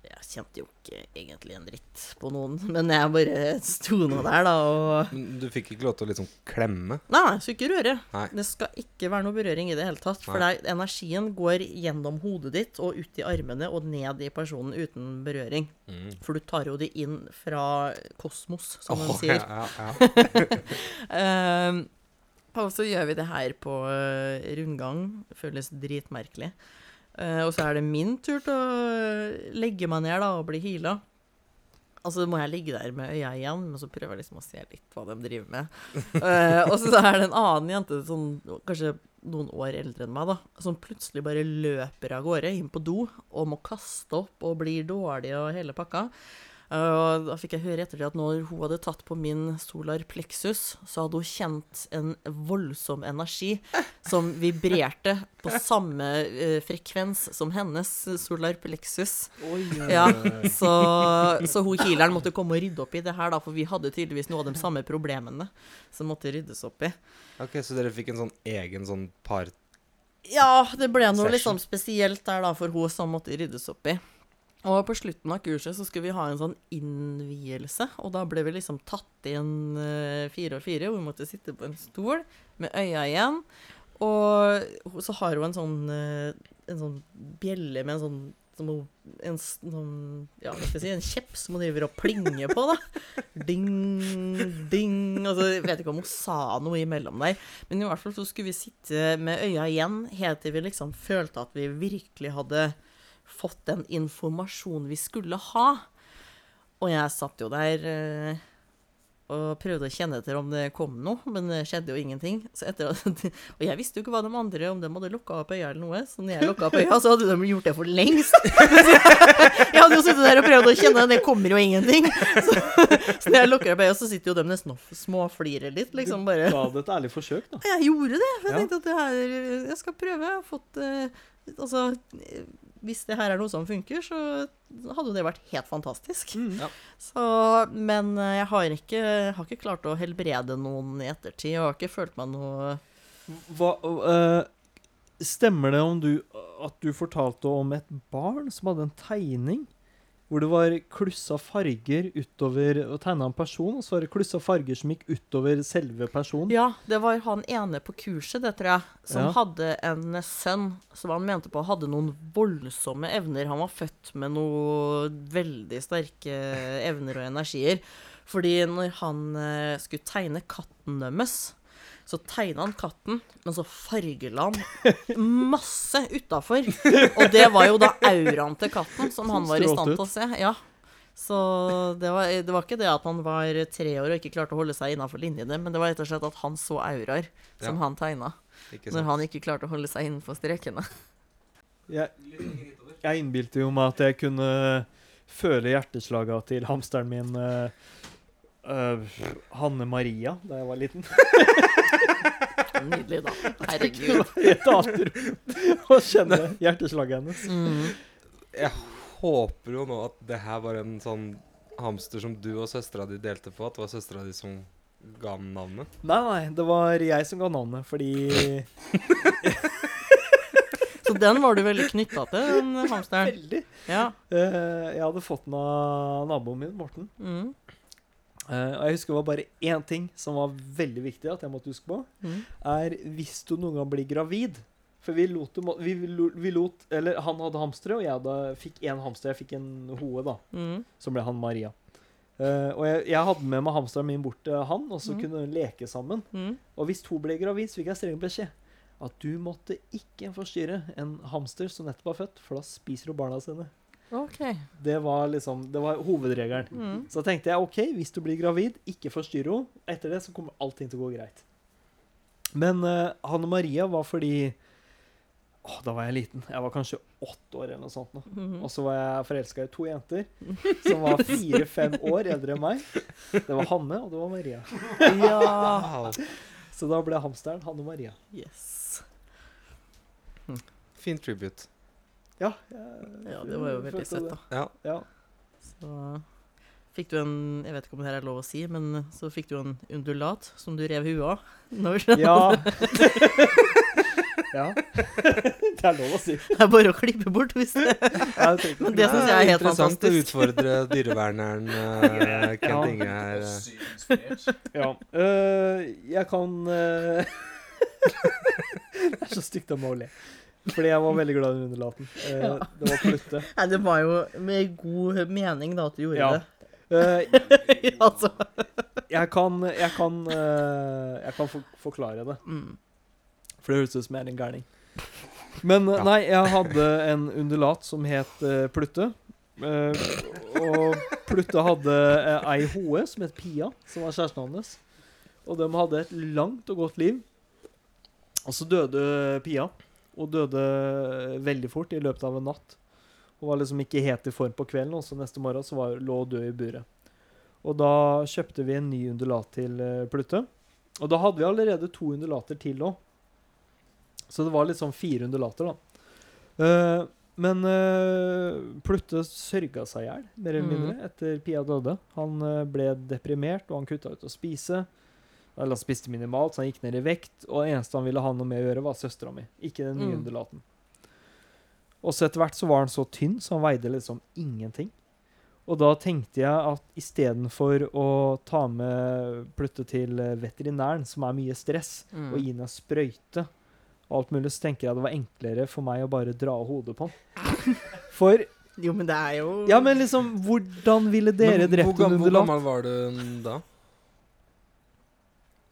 Jeg kjente jo ikke egentlig en dritt på noen, men jeg bare sto nå der, da, og Men Du fikk ikke lov til å liksom klemme? Nei, jeg skulle ikke røre. Nei. Det skal ikke være noe berøring i det hele tatt. For der, energien går gjennom hodet ditt og ut i armene og ned i personen uten berøring. Mm. For du tar jo det inn fra kosmos, som de Åh, sier. Ja, ja, ja. um, og så gjør vi det her på eh, rundgang. Føles dritmerkelig. Eh, og så er det min tur til å legge meg ned da, og bli heala. Og så må jeg ligge der med øya igjen, men så prøver jeg liksom å se litt hva de driver med. uh, og så er det en annen jente, sånn, kanskje noen år eldre enn meg, da, som plutselig bare løper av gårde inn på do og må kaste opp og blir dårlig og hele pakka. Eh, Og da fikk jeg høre etter det at når hun hadde tatt på min solar plexus, så hadde hun kjent en voldsom energi som vibrerte på samme eh, frekvens som hennes solar plexus. Oi, Ja, så, så hun healeren måtte komme og rydde opp i det her, da, for vi hadde tydeligvis noe av de samme problemene som måtte ryddes opp i. Ok, Så dere fikk en sånn egen sånn par... Ja, det ble noe liksom spesielt der da for hun som måtte ryddes opp i. Og på slutten av kurset så skulle vi ha en sånn innvielse, og da ble vi liksom tatt inn eh, fire og fire, og vi måtte sitte på en stol med øya igjen. Og så har hun en sånn, eh, en sånn bjelle med en sånn som en, sånn, ja, si, en kjepp som hun driver og plinger på, da. Ding, ding. Og så jeg vet ikke om hun sa noe imellom der. Men i hvert fall så skulle vi sitte med øya igjen helt til vi liksom følte at vi virkelig hadde fått den informasjonen vi skulle ha. Og jeg satt jo der eh, og prøvde å kjenne etter om det kom noe, men det skjedde jo ingenting. At, og jeg visste jo ikke hva de andre, om de hadde lukka opp øya eller noe. Så når jeg lukka opp øya, så hadde de gjort det for lengst. jeg hadde jo sittet der og prøvd å kjenne, det kommer jo ingenting. Så, så når jeg lukker opp øya, så sitter jo de nesten og småflirer litt, liksom bare. Ga det et ærlig forsøk, da. Jeg gjorde det. Jeg tenkte at det her Jeg skal prøve. Jeg har fått eh, Altså, hvis det her er noe som funker, så hadde jo det vært helt fantastisk. Mm. Ja. Så, men eh, jeg har ikke, har ikke klart å helbrede noen i ettertid. Jeg har ikke følt meg noe Hva, øh, stemmer det om du, at du fortalte om et barn som hadde en tegning? Hvor det var klussa farger utover og tegna en person, og så var det klussa farger som gikk utover selve personen. Ja, det var han ene på kurset, det tror jeg, som Ja. hadde en sønn som han mente på hadde noen voldsomme evner. Han var født med noen veldig sterke evner og energier. Fordi når han eh, skulle tegne katten deres, så tegna han katten, men så fargela han masse utafor. Og det var jo da auraen til katten som han var i stand til å se. Ja. Så det var, det var ikke det at han var tre år og ikke klarte å holde seg innafor linjene, men det var rett og slett at han så auraer som Ja. han tegna, når han ikke klarte å holde seg innenfor strekene. Jeg, jeg innbilte jo meg at jeg kunne føle hjerteslaga til hamsteren min eh, eh, Hanne Maria da jeg var liten. Nydelig, da. Herregud. Jeg tater å kjenne hjerteslaget hennes. Mm. Jeg håper jo nå at det her var en sånn hamster som du og søstera di delte på. At det var søstera di som ga den navnet. Nei, nei, det var jeg som ga navnet, fordi Så den var du veldig knytta til, den hamsteren. Veldig. Ja. Uh, jeg hadde fått den av naboen min, Morten. Mm. Eh, og jeg husker det var bare én ting som var veldig viktig at jeg måtte huske på. Mm. Er hvis du noen gang blir gravid For vi lot, vi, vi lot Eller han hadde hamstere, og jeg hadde, fikk én hamster. Jeg fikk en hoe, da. Mm. Som ble han Maria. Uh, og jeg, jeg hadde med meg hamsteren min bort til han, og så mm. kunne hun leke sammen. Mm. Og hvis hun ble gravid, så fikk jeg streng beskjed at du måtte ikke forstyrre en hamster som nettopp var født, for da spiser hun barna sine. OK. Det var liksom, det var hovedregelen. Mm. Så tenkte jeg OK, hvis du blir gravid, ikke forstyrr henne. Etter det så kommer allting til å gå greit. Men uh, Hanne Maria var fordi Åh, Da var jeg liten. Jeg var kanskje åtte år eller noe sånt. nå. Mhm. Og så var jeg forelska i to jenter som var fire-fem år eldre enn meg. Det var Hanne, og det var Maria. Ja. Så da ble hamsteren Hanne Maria. Yes. Fin tribute. Ja, jeg, Ja, det var jo veldig søtt, da. Ja. Ja. Så fikk du en Jeg vet ikke om det her er lov å si, men så fikk du en undulat som du rev huet av. Når- Ja. ja. Det er lov å si. Det er bare å klippe bort hvis det Jeg tenkte, Men det syns jeg er helt interessant å utfordre dyreverneren uh, Kent Ja. Inge her. Og eh. Ja. Uh, jeg kan uh, Det er så stygt av meg å le. Fordi jeg var veldig glad i underlaten. Eh, Ja. Det var Plutte. Nei, det var jo med god mening da at du gjorde Ja. det. Eh, altså. jeg kan, jeg kan, øh, jeg kan for, forklare det, Mm. for det høres ut som jeg er en gærning. Men øh, Ja. nei, jeg hadde en undulat som het Plutte. Eh, og Plutte hadde eh, ei hoe som het Pia, som var kjæresten hans. Og de hadde et langt og godt liv. Og så døde Pia. Og døde veldig fort i løpet av en natt. Hun var liksom ikke helt i form på kvelden, og så neste morgen så var, lå hun død i buret. Og da kjøpte vi en ny undulat til eh, Plutte. Og da hadde vi allerede to undulater til òg. Så det var liksom fire undulater, da. Uh, men uh, Plutte sørga seg i hjel, mer eller mindre, etter Pia døde. Han uh, ble deprimert, og han kutta ut å spise. Eller han spiste minimalt, så han gikk ned i vekt. Og det eneste han ville ha noe med å gjøre, var søstera mi, ikke den nye Mm. undulaten. Og så etter hvert så var han så tynn, så han veide liksom ingenting. Og da tenkte jeg at istedenfor å ta med Plutte til eh, veterinæren, som er mye stress, Mm. og gi en sprøyte og alt mulig, så tenker jeg det var enklere for meg å bare dra av hodet på han. For Jo, men det er jo Ja, men liksom, hvordan ville dere Men drept en gam- hvor gammel var du da?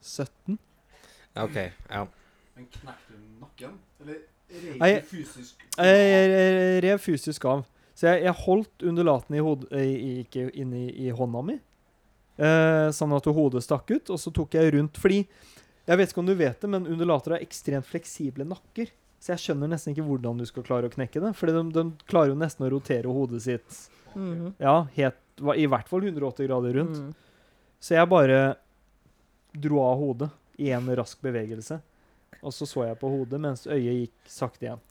17? OK. Ja. Men knekte du nakken? Eller rev du fysisk Jeg, jeg, jeg rev fysisk av. Så jeg, jeg holdt undulaten i hod, i, i- ikke inni i hånda mi, eh, sånn at hodet stakk ut, og så tok jeg rundt Fordi jeg vet ikke om du vet det, men undulater har ekstremt fleksible nakker. Så jeg skjønner nesten ikke hvordan du skal klare å knekke det. For de, de klarer jo nesten å rotere hodet sitt Mhm. ja, helt, i hvert fall 180 grader rundt. Mm. Så jeg bare dro av hodet i en rask bevegelse. Og så så jeg på hodet mens øyet gikk sakte igjen.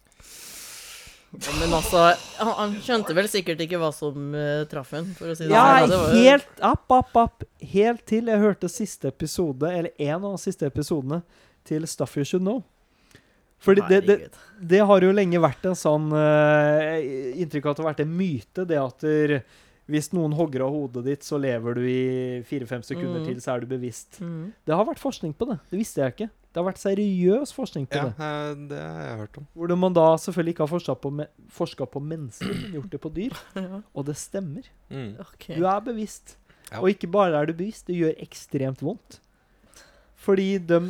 Men altså, han, han skjønte vel sikkert ikke hva som uh, traff henne, for å si det Ja, sånn. Jo- helt app, app, app. Helt til jeg hørte siste episode, eller en av de siste episodene, til Stuff You Should Know. Fordi det, det, det har jo lenge vært en sånn uh, Inntrykk av at det har vært en myte, det at der, hvis noen hogger av hodet ditt, så lever du i fire-fem sekunder Mm. til, så er du bevisst. Mm. Det har vært forskning på det. Det visste jeg ikke. Det har vært seriøs forskning på ja, det. Ja, det har jeg hørt om. Hvor man da selvfølgelig ikke har forska på, me forska på mennesker, men gjort det på dyr. Ja, Og det stemmer. Mm. Okay. Du er bevisst. Ja. Og ikke bare er du bevisst, det gjør ekstremt vondt. Fordi de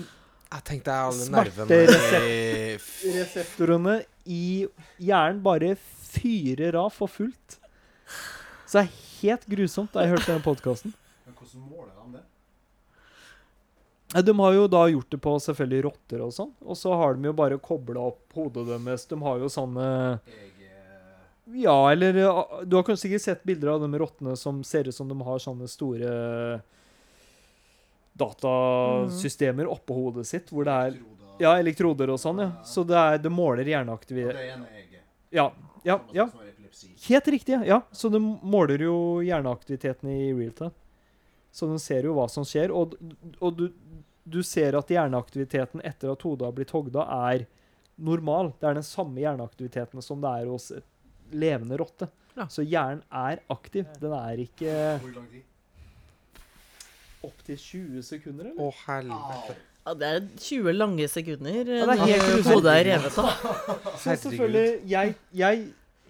Jeg tenkte alle Smerte reseptorene i hjernen bare fyrer av for fullt. Så det er helt grusomt da jeg hørte den podkasten. Men hvordan måler de det? De har jo da gjort det på selvfølgelig rotter og sånn. Og så har de jo bare kobla opp hodet deres. De har jo sånne Ja, eller Du har kanskje sikkert sett bilder av de rottene som ser ut som de har sånne store datasystemer oppå hodet sitt, hvor det er. Ja, elektroder og sånn, ja. Så det, er, det måler hjerneaktivitet. Ja, ja, ja. Helt riktig, ja. Så du måler jo hjerneaktiviteten i real time. Så du ser jo hva som skjer, og, og du, du ser at hjerneaktiviteten etter at hodet har blitt hogda, er normal. Det er den samme hjerneaktiviteten som det er hos et levende rotte. Ja. Så hjernen er aktiv. Den er ikke Hvor lang tid? opptil 20 sekunder, Å, eller? helvete. Ja, det er 20 lange sekunder eh, Ja, det er helt grusomt. hodet er revet av. Så selvfølgelig, jeg, jeg,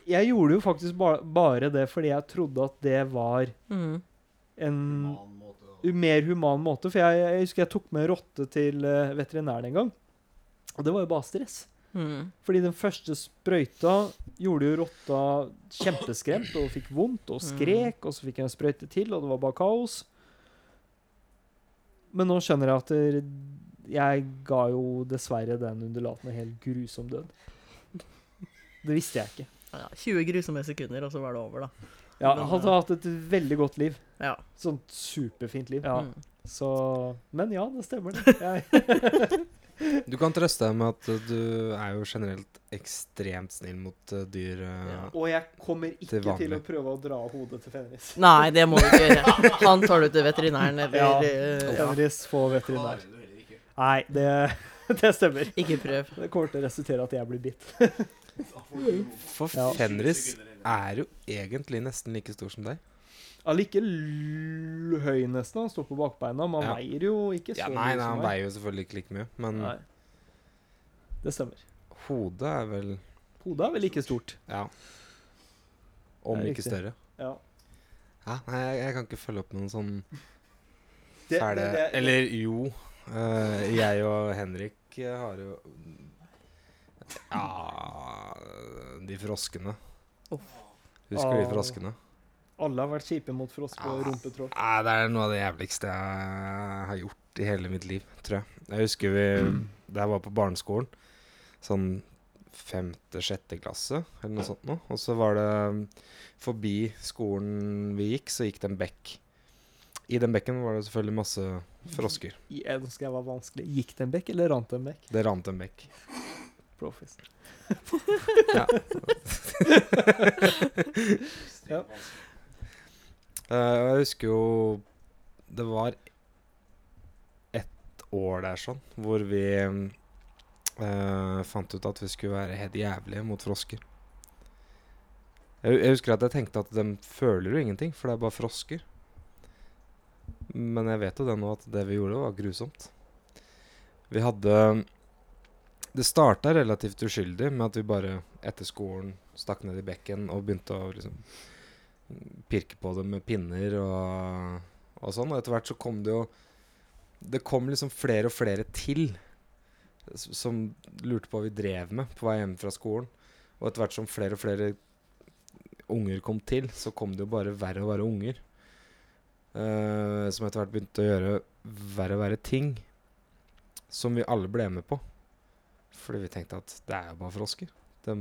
jeg gjorde jo faktisk ba, bare det fordi jeg trodde at det var Mm. en human mer human måte. For jeg, jeg husker jeg tok med rotte til uh, veterinæren en gang. Og det var jo bare stress. Mm. Fordi den første sprøyta gjorde jo rotta kjempeskremt og fikk vondt og skrek. Og så fikk jeg en sprøyte til, og det var bare kaos. Men nå skjønner jeg at det, jeg ga jo dessverre den undulaten en helt grusom død. Det visste jeg ikke. Ja, 20 grusomme sekunder, og så var det over, da. Ja, Men, Han hadde hatt et veldig godt liv. Ja. Sånn superfint liv. Ja, Mm. så Men ja, det stemmer, det. Jeg, Du kan trøste deg med at du er jo generelt ekstremt snill mot uh, dyr. uh, Ja. og jeg kommer ikke Til til, å prøve å dra hodet til Fenris. Nei, det må du ikke gjøre. Han tar du til veterinæren, eller Ja. eh, ja. Fenris får veterinær. Nei, det, det stemmer. Ikke prøv. Det kommer til å resultere at jeg blir bitt. For Ja. Fenris 20 sekunder eller- er jo egentlig nesten like stor som deg. Allike l- høy nesten. Han står på bakbeina. Man Ja. veier jo ikke så Ja, nei, mye nei, han veier jo selvfølgelig ikke like mye, men Nei. Det stemmer. hodet er vel Hodet er vel like stort. Ja. Om ikke større. Ja. Ja, nei, jeg, jeg kan ikke følge opp noen sånn fæle det- det- Eller jo. uh, jeg og Henrik har jo Ja De froskene. Oh. Husker du de froskene? Alle har vært kjipe mot frosk og Ah. rumpetråd. Ah, det er noe av det jævligste jeg har gjort i hele mitt liv, tror jeg. Jeg husker vi Da jeg var på barneskolen, sånn femte-sjette klasse, eller noe sånt noe. Og så var det Forbi skolen vi gikk, så gikk det en bekk. I den bekken var det selvfølgelig masse frosker. Jeg skal jeg var vanskelig. Gikk det en bekk, eller rant det en bekk? Det rant en bekk. Profis. Ja. Ja. Uh, jeg husker jo Det var ett år der sånn hvor vi uh, fant ut at vi skulle være helt jævlige mot frosker. Jeg, jeg husker at jeg tenkte at de føler jo ingenting, for det er bare frosker. Men jeg vet jo det nå at det vi gjorde, var grusomt. Vi hadde Det starta relativt uskyldig med at vi bare etter skolen stakk ned i bekken og begynte å liksom pirke på det med pinner og, og sånn. Og etter hvert så kom det jo Det kom liksom flere og flere til som lurte på hva vi drev med på vei hjem fra skolen. Og etter hvert som flere og flere unger kom til, så kom det jo bare verre og verre unger. Uh, som etter hvert begynte å gjøre verre og verre ting. Som vi alle ble med på. Fordi vi tenkte at det er jo bare frosker. De,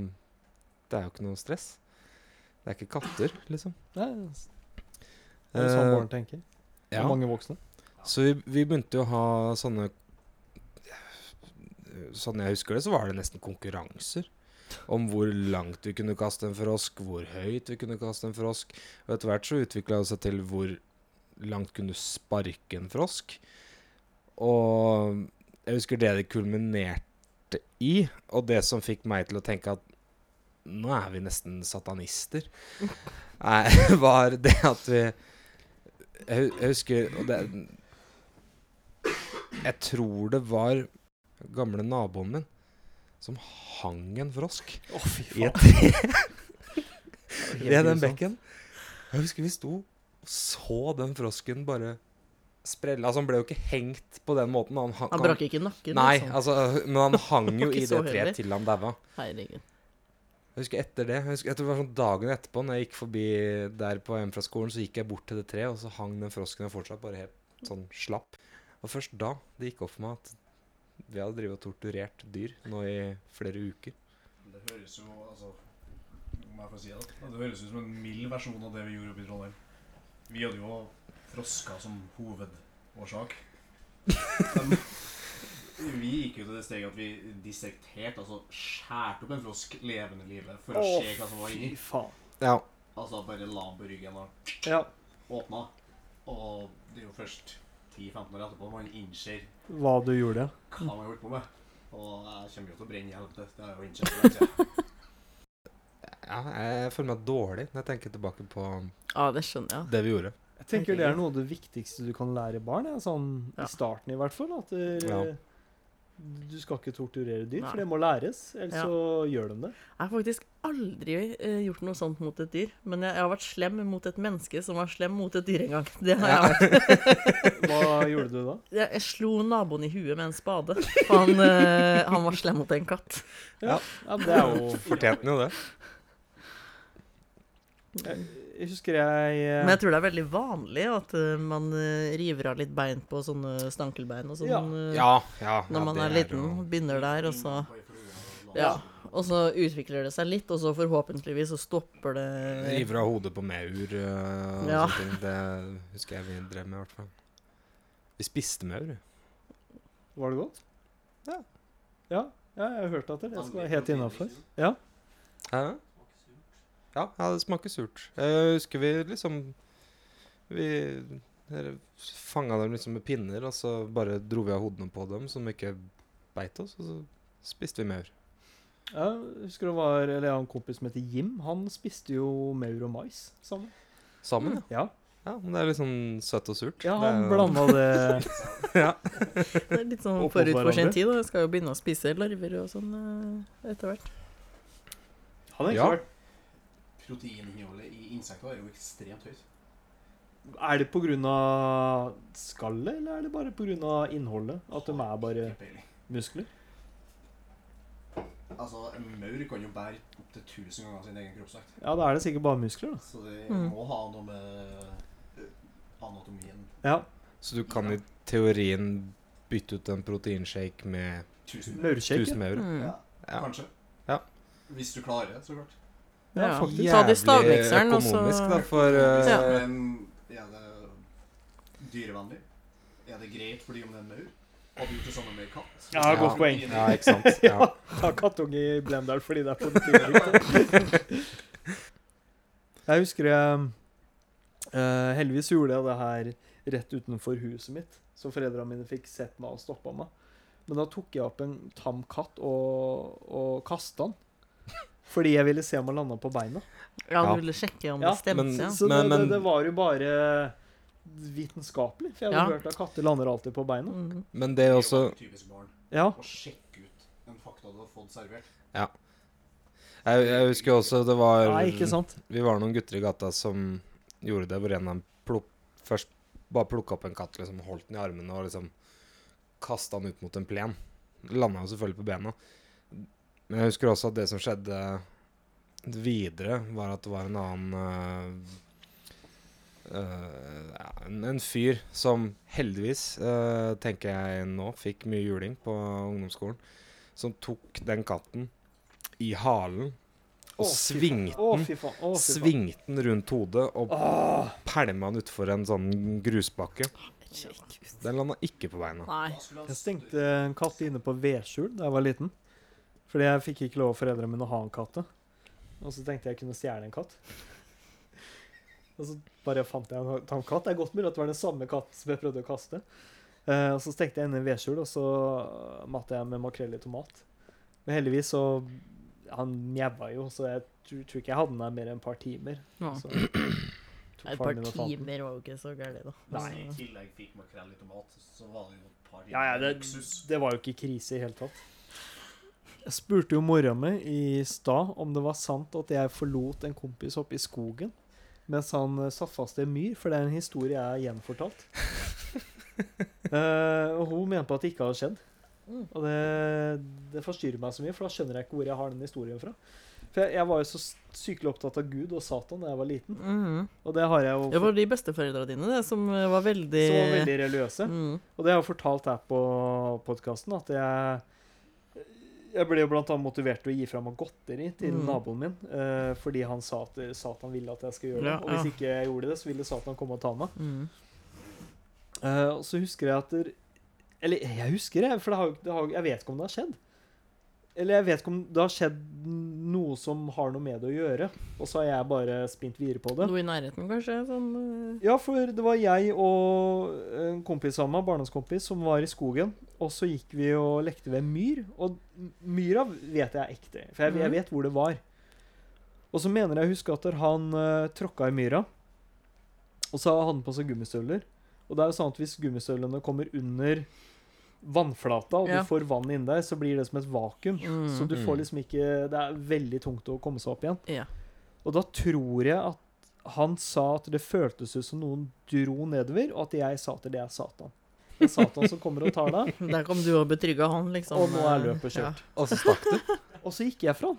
det er jo ikke noe stress. Det er ikke katter, liksom. Er det er sånn Eh, barn tenker. ja. Og mange voksne. Så vi, vi begynte jo å ha sånne Sånn jeg husker det, så var det nesten konkurranser. Om hvor langt vi kunne kaste en frosk, hvor høyt vi kunne kaste en frosk. Og etter hvert så utvikla det seg til hvor langt kunne du sparke en frosk. Og jeg husker det det kulminerte i, og det som fikk meg til å tenke at nå er vi nesten satanister, var det at vi Jeg, jeg husker og det, Jeg tror det var gamle naboen min som hang en frosk oh, fy i et tre ved den bekken. Jeg husker vi sto og så den frosken bare sprelle. Altså, han ble jo ikke hengt på den måten. Han, han, Han brakk ikke nakken, Nei, liksom. altså, men han hang jo i det treet til han daua. Herregud. Jeg husker etter det, jeg, husker, jeg tror det var sånn dagen etterpå, når jeg gikk forbi der på hjemme fra skolen, så gikk jeg bort til det treet, og så hang den frosken der fortsatt bare helt sånn slapp. Og først da det gikk opp for meg at vi hadde drevet og torturert dyr nå i flere uker. Det høres jo altså Om jeg får si det. Det høres ut som en mild versjon av det vi gjorde oppe i Trondheim. Vi hadde jo frosker som hovedårsak. Men vi gikk jo til det steget at vi dissekterte, altså skjærte opp en frosk levende livet for å Å, se hva som var Fy inni. faen. Ja. Altså bare la den på ryggen og Ja. åpna. Og det er jo først 10-15 år etterpå man innser Hva du gjorde. hva man har holdt på med. Og jeg kommer jo til å brenne i helvete. Det har jeg jo innsett. for lenge siden. ja, jeg føler meg dårlig når jeg tenker tilbake på Ja, det skjønner jeg. det vi gjorde. Jeg tenker det er noe av det viktigste du kan lære barn. Ja, sånn Ja. I starten, i hvert fall. At det, Ja. du skal ikke torturere dyr, Nei. for det må læres. Ellers Ja. så gjør de det. Jeg har faktisk aldri uh, gjort noe sånt mot et dyr. Men jeg, jeg har vært slem mot et menneske som var slem mot et dyr en gang. Det har jeg vært. Hva gjorde du da? Jeg, jeg slo naboen i huet med en spade. For han, uh, han var slem mot en katt. Ja, Det er jo Fortjente han jo det. Jeg husker jeg eh, Men jeg tror det er veldig vanlig at eh, man eh, river av litt bein på sånne stankelbein og sånn. Ja. Ja, ja. Når ja, man er liten. jo- Begynner der, og så Ja. Og så utvikler det seg litt, og så forhåpentligvis så stopper det River av hodet på maur og Ja. sånne ting. Det husker jeg vi drev med, i hvert fall. Vi spiste maur. Var det godt? Ja. Ja, ja jeg har hørt at det, det skal være helt innafor. liksom. Ja. Hæ? Ja, ja, det smaker surt. Jeg husker vi liksom Vi fanga dem liksom med pinner, og så bare dro vi av hodene på dem så de ikke beit oss, og så spiste vi maur. Ja, jeg husker det var Eller jeg har en kompis som heter Jim. Han spiste jo maur og mais sammen. Sammen, ja. Ja, ja. Men det er litt sånn søtt og surt. ja han blanda det ja. Det er litt sånn forut for sin tid. da. Jeg skal jo begynne å spise larver og sånn eh, etter hvert. Han er ikke vært Proteininnholdet i insekter er jo ekstremt høyt. Er det pga. skallet, eller er det bare pga. innholdet? At de er bare muskler? Altså, en maur kan jo bære opptil 1000 ganger sin egen kroppsvekt. Ja, da er det sikkert bare muskler, da. Så det Mm. må ha noe med anatomien Ja. Så du kan i teorien bytte ut en proteinshake med 1000 tusen maur? Mm. Ja, Ja. kanskje. Ja. Hvis du klarer det, så klart. Ja, Ja. faktisk. Ta det stavmikseren, og så økonomisk, da, for Hvis, ja. Men er det dyrevennlig? Er det greit fordi om det er en maur? Hadde du gjort det samme med katt? Ja, godt poeng. Ja, ikke sant. Ja. Ta kattunge i blenderen fordi det er proteinrikt. jeg husker jeg uh, Heldigvis gjorde jeg det her rett utenfor huset mitt, så foreldrene mine fikk sett meg og stoppa meg. Men da tok jeg opp en tam katt og, og kasta den. Fordi jeg ville se om han landa på beina. Ja, Ja. du ville sjekke om Ja, det stemte, men- ja. Så Men- det, men- det, det var jo bare vitenskapelig. For jeg hadde Ja. hørt at katter lander alltid på beina. Mm. Men det er også typisk barn Ja. å sjekke ut en fakta du har fått servert. Jeg, jeg husker også det var Nei, ikke sant? Vi var noen gutter i gata som gjorde det, hvor en av dem først bare plukka opp en katt, liksom, holdt den i armene og liksom kasta den ut mot en plen. Landa jo selvfølgelig på bena. Men jeg husker også at det som skjedde videre, var at det var en annen uh, uh, en, en fyr som heldigvis, uh, tenker jeg nå, fikk mye juling på ungdomsskolen, som tok den katten i halen og svingte den rundt hodet og Åh. pælma den utfor en sånn grusbakke. Den landa ikke på beina. Nei. Jeg stengte en katt inne på vedskjul da jeg var liten. Fordi jeg fikk ikke lov av foreldrene mine å ha en katt. Og så tenkte jeg jeg kunne stjele en katt. Og så bare fant jeg en tam katt. Det er godt mulig at det var den samme katten som jeg prøvde å kaste. Eh, og så stengte jeg inne en vedskjul, og så matte jeg med makrell i tomat. Men heldigvis så Han mjaua jo, så jeg tror, tror ikke jeg hadde den der mer enn et par timer. Ja. Så Et par timer var jo ikke så gærent, da. Nei. i tillegg fikk makrell i tomat, så var det jo et par Ja, ja, det, det var jo ikke krise i hele tatt. Jeg spurte jo mora mi i stad om det var sant at jeg forlot en kompis oppe i skogen mens han eh, satt fast i en myr, for det er en historie jeg har gjenfortalt. uh, og hun mente på at det ikke hadde skjedd. Mm. Og det, det forstyrrer meg så mye, for da skjønner jeg ikke hvor jeg har den historien fra. For jeg, jeg var jo så sykelig opptatt av Gud og Satan da jeg var liten. Mm. Og det har jeg jo Det var de besteforeldra dine det, som eh, var veldig som var veldig religiøse. Mm. Og det har jeg fortalt her på podkasten, at jeg Jeg ble jo blant annet motivert til å gi fra meg godteri til Mm. naboen min. uh, fordi han sa at Satan ville at jeg skulle gjøre det. Ja, og hvis ikke jeg gjorde det, så ville Satan komme og ta meg. Mm. Uh, og så husker jeg at der, Eller jeg husker det, for det har, det har, jeg vet ikke om det har skjedd. Eller jeg vet ikke om det har skjedd noe som har noe med det å gjøre. Og så har jeg bare spint videre på det. Noe i nærheten, kanskje? Sånn uh... Ja, for det var jeg og en kompis av meg, barndomskompis, som var i skogen. Og så gikk vi og lekte ved en myr. Og myra vet jeg er ekte, for jeg, jeg Mhm. vet hvor det var. Og så mener jeg å huske at han uh, tråkka i myra, og så hadde han på seg gummistøvler. Og det er jo sånn at hvis gummistøvlene kommer under vannflata, og Ja. du får vann inni deg, så blir det som et vakuum. mm. Så du får Mm. liksom ikke Det er veldig tungt å komme seg opp igjen. Ja. Og da tror jeg at han sa at det føltes ut som noen dro nedover, og at jeg sa at det er Satan. Det er Satan som kommer og tar deg. Der kom du og betrygga han, liksom. Og nå er løpet kjørt. Og så stakk du. Og så gikk jeg fra han.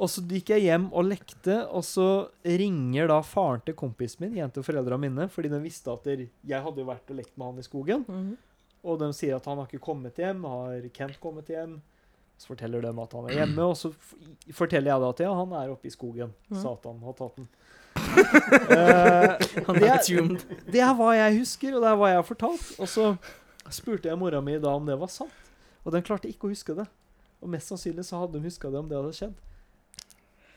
Og så gikk jeg hjem og lekte, og så ringer da faren til kompisen min jente til foreldrene mine, fordi den visste at jeg hadde jo vært og lekt med han i skogen. Mm Mhm. Og de sier at han har ikke kommet hjem. Har Kent kommet hjem? Så forteller de at han er hjemme, og så forteller jeg da at ja, han er oppe i skogen. Mm. Satan har tatt den. uh, Han det, er, det er hva jeg husker, og det er hva jeg har fortalt. Og så spurte jeg mora mi da om det var sant, og den klarte ikke å huske det. Og mest sannsynlig så hadde hun huska det om det hadde skjedd.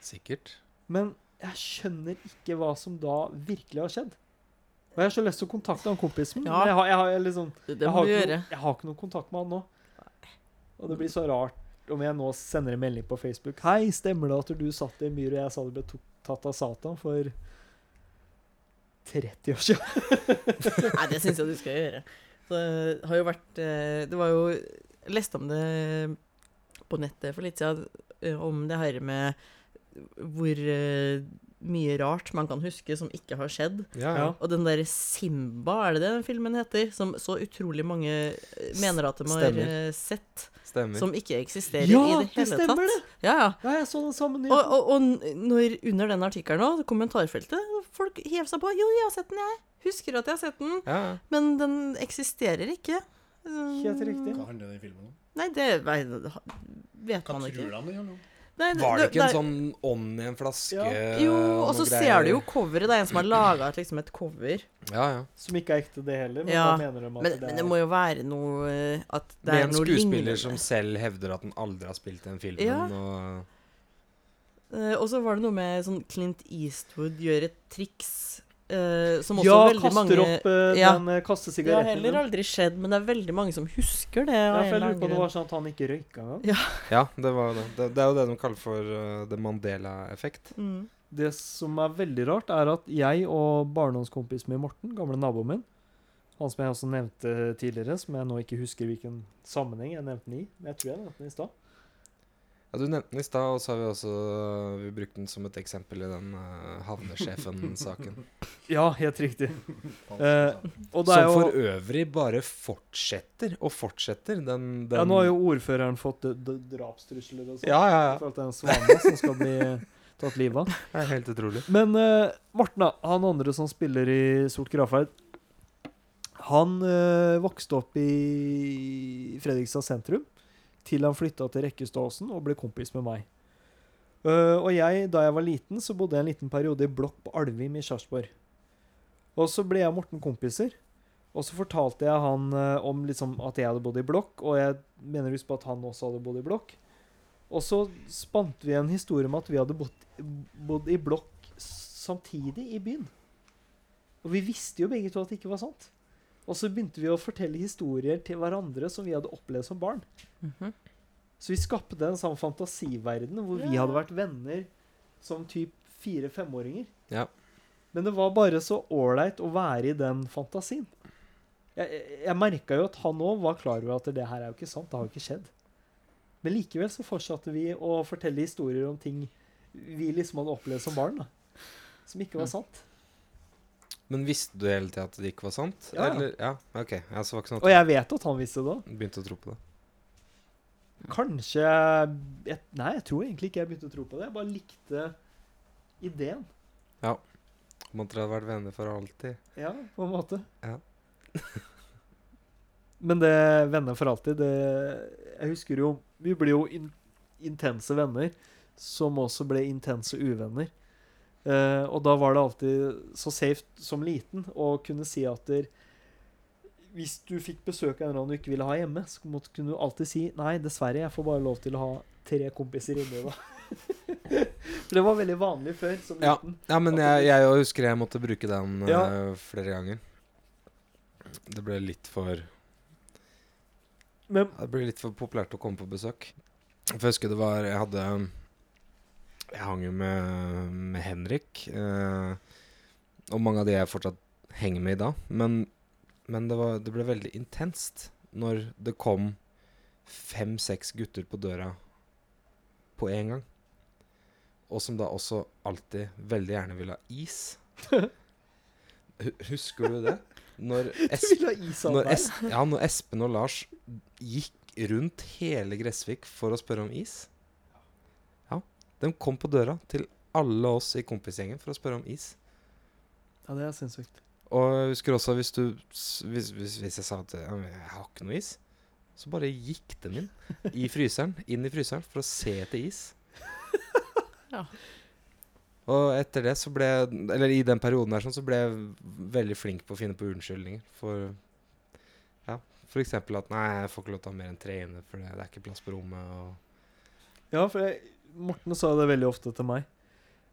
Sikkert. Men jeg skjønner ikke hva som da virkelig har skjedd. Og jeg har så lyst til å kontakte han kompisen min, Ja. men jeg har, jeg har jeg liksom jeg har, ikke noe, jeg har ikke noen kontakt med han nå. Og det blir så rart om jeg nå sender en melding på Facebook. Hei, stemmer det at du satt i en myr, og jeg sa du ble tatt av Satan for 30 år siden? Nei, det syns jeg du skal gjøre. Det har jo vært eh, Det var jo Jeg leste om det på nettet for litt siden, eh, om det her med hvor eh, mye rart man kan huske som ikke har skjedd. Ja, ja. Og den der Simba, er det det den filmen heter? Som så utrolig mange eh, mener at de har Stemmer. eh, sett. Stemmer. Som ikke eksisterer Ja, i det det stemmer tatt. det! Ja, ja. Ja, jeg så den samme Og, og, og når, under den artikkelen òg, kommentarfeltet, folk hev seg på. Jo, jeg har sett den, jeg. Husker at jeg har sett den. Ja, ja. Men den eksisterer ikke. Helt riktig. Hva handler den filmen om? Nei, det vet Hva man tror han det gjør handler om? det, Var det ikke en sånn ånd i en flaske? Ja. Jo, og så ser du jo coveret. Det er en som har laga liksom et cover. Ja, ja. Som ikke er ekte, det heller. Men Ja, hva mener de at Men, det men er? det må jo være noe eh, At det Med er en skuespiller lignende. som selv hevder at han aldri har spilt den filmen. Ja. Og uh, og så var det noe med sånn Clint Eastwood gjør et triks eh, som også Ja, veldig kaster mange opp uh, Ja. den kastesigaretten. Det har heller aldri skjedd, men det er veldig mange som husker det. Ja, for jeg lurer på om det var sånn at han ikke røyka engang. ja, det var det. det. Det er jo det de kaller for uh, the Mandela-effekt. Mm. Det som er veldig rart, er at jeg og barndomskompisen min Morten, gamle naboen min, han som jeg også nevnte tidligere, som jeg nå ikke husker hvilken sammenheng jeg nevnte den i, men jeg tror jeg nevnte den i stad. Ja, Du nevnte den i stad, og så har vi også vi brukt den som et eksempel i den uh, havnesjefen-saken. Ja, helt riktig. Eh. Og det er Som jo for øvrig bare fortsetter og fortsetter. Den, den Ja, nå har jo ordføreren fått d- drapstrusler og sånn. Ja, ja, I ja. forhold til en svane som skal bli tatt livet av. Det er helt utrolig. Men uh, Morten, han andre som spiller i Sort gravferd, han uh, vokste opp i Fredrikstad sentrum til han flytta til Rekkestadåsen og ble kompis med meg. Uh, og jeg, da jeg var liten, så bodde jeg en liten periode i blokk på Alvim i Sarpsborg. Og så ble jeg og Morten kompiser. Og så fortalte jeg han uh, om liksom at jeg hadde bodd i blokk, og jeg mener husk på at han også hadde bodd i blokk. Og så spant vi en historie om at vi hadde bodd, bodd i blokk samtidig i byen. Og vi visste jo begge to at det ikke var sant. Og så begynte vi å fortelle historier til hverandre som vi hadde opplevd som barn. Mhm. Så vi skapte en sånn fantasiverden hvor vi hadde vært venner som typ fire-femåringer. Ja. Men det var bare så ålreit å være i den fantasien. Jeg, jeg, jeg merka jo at han òg var klar over at det her er jo ikke sant. Det har jo ikke skjedd. Men likevel så fortsatte vi å fortelle historier om ting vi liksom hadde opplevd som barn. da. Som ikke var Mm. sant. Men visste du hele tida at det ikke var sant? Ja. Eller, ja, ok. Ja, så var ikke sånn Og jeg vet at han visste det òg. begynte å tro på det? Kanskje jeg, Nei, jeg tror egentlig ikke jeg begynte å tro på det. Jeg bare likte ideen. Ja, man tror dere hadde vært venner for alltid? Ja, på en måte. Ja. Men det venner for alltid, det Jeg husker jo Vi ble jo in intense venner, som også ble intense uvenner. Eh, og da var det alltid så safe som liten å kunne si at der, hvis du fikk besøk av en eller annen du ikke ville ha hjemme, så måtte, kunne du alltid si Nei, dessverre, jeg får bare lov til å ha tre kompiser inne da. For det var veldig vanlig før, som Ja. liten. Ja, men jeg, jeg husker jeg måtte bruke den eh, Ja. flere ganger. Det ble litt for Men Det ble litt for populært å komme på besøk. For jeg husker det var Jeg hadde Jeg hang jo med, med Henrik. Eh, og mange av de jeg fortsatt henger med i dag. Men, men det, var, det ble veldig intenst når det kom fem-seks gutter på døra på en gang. Og som da også alltid veldig gjerne ville ha is. Husker du det? Når is når, es ja, når Espen og Lars gikk rundt hele Gressvik for å spørre om is De kom på døra til alle oss i kompisgjengen for å spørre om is. Ja, det er sinnssykt. Og jeg husker også hvis du Hvis, hvis, hvis jeg sa at jeg har ikke noe is, så bare gikk den inn i fryseren, inn i fryseren for å se etter is. Ja. Og etter det så ble Eller i den perioden der sånn, så ble jeg veldig flink på å finne på unnskyldninger for Ja, f.eks. at nei, jeg får ikke lov til å ha mer enn tre inne, for det, det er ikke plass på rommet. Og Ja, for jeg, Morten sa det veldig ofte til meg.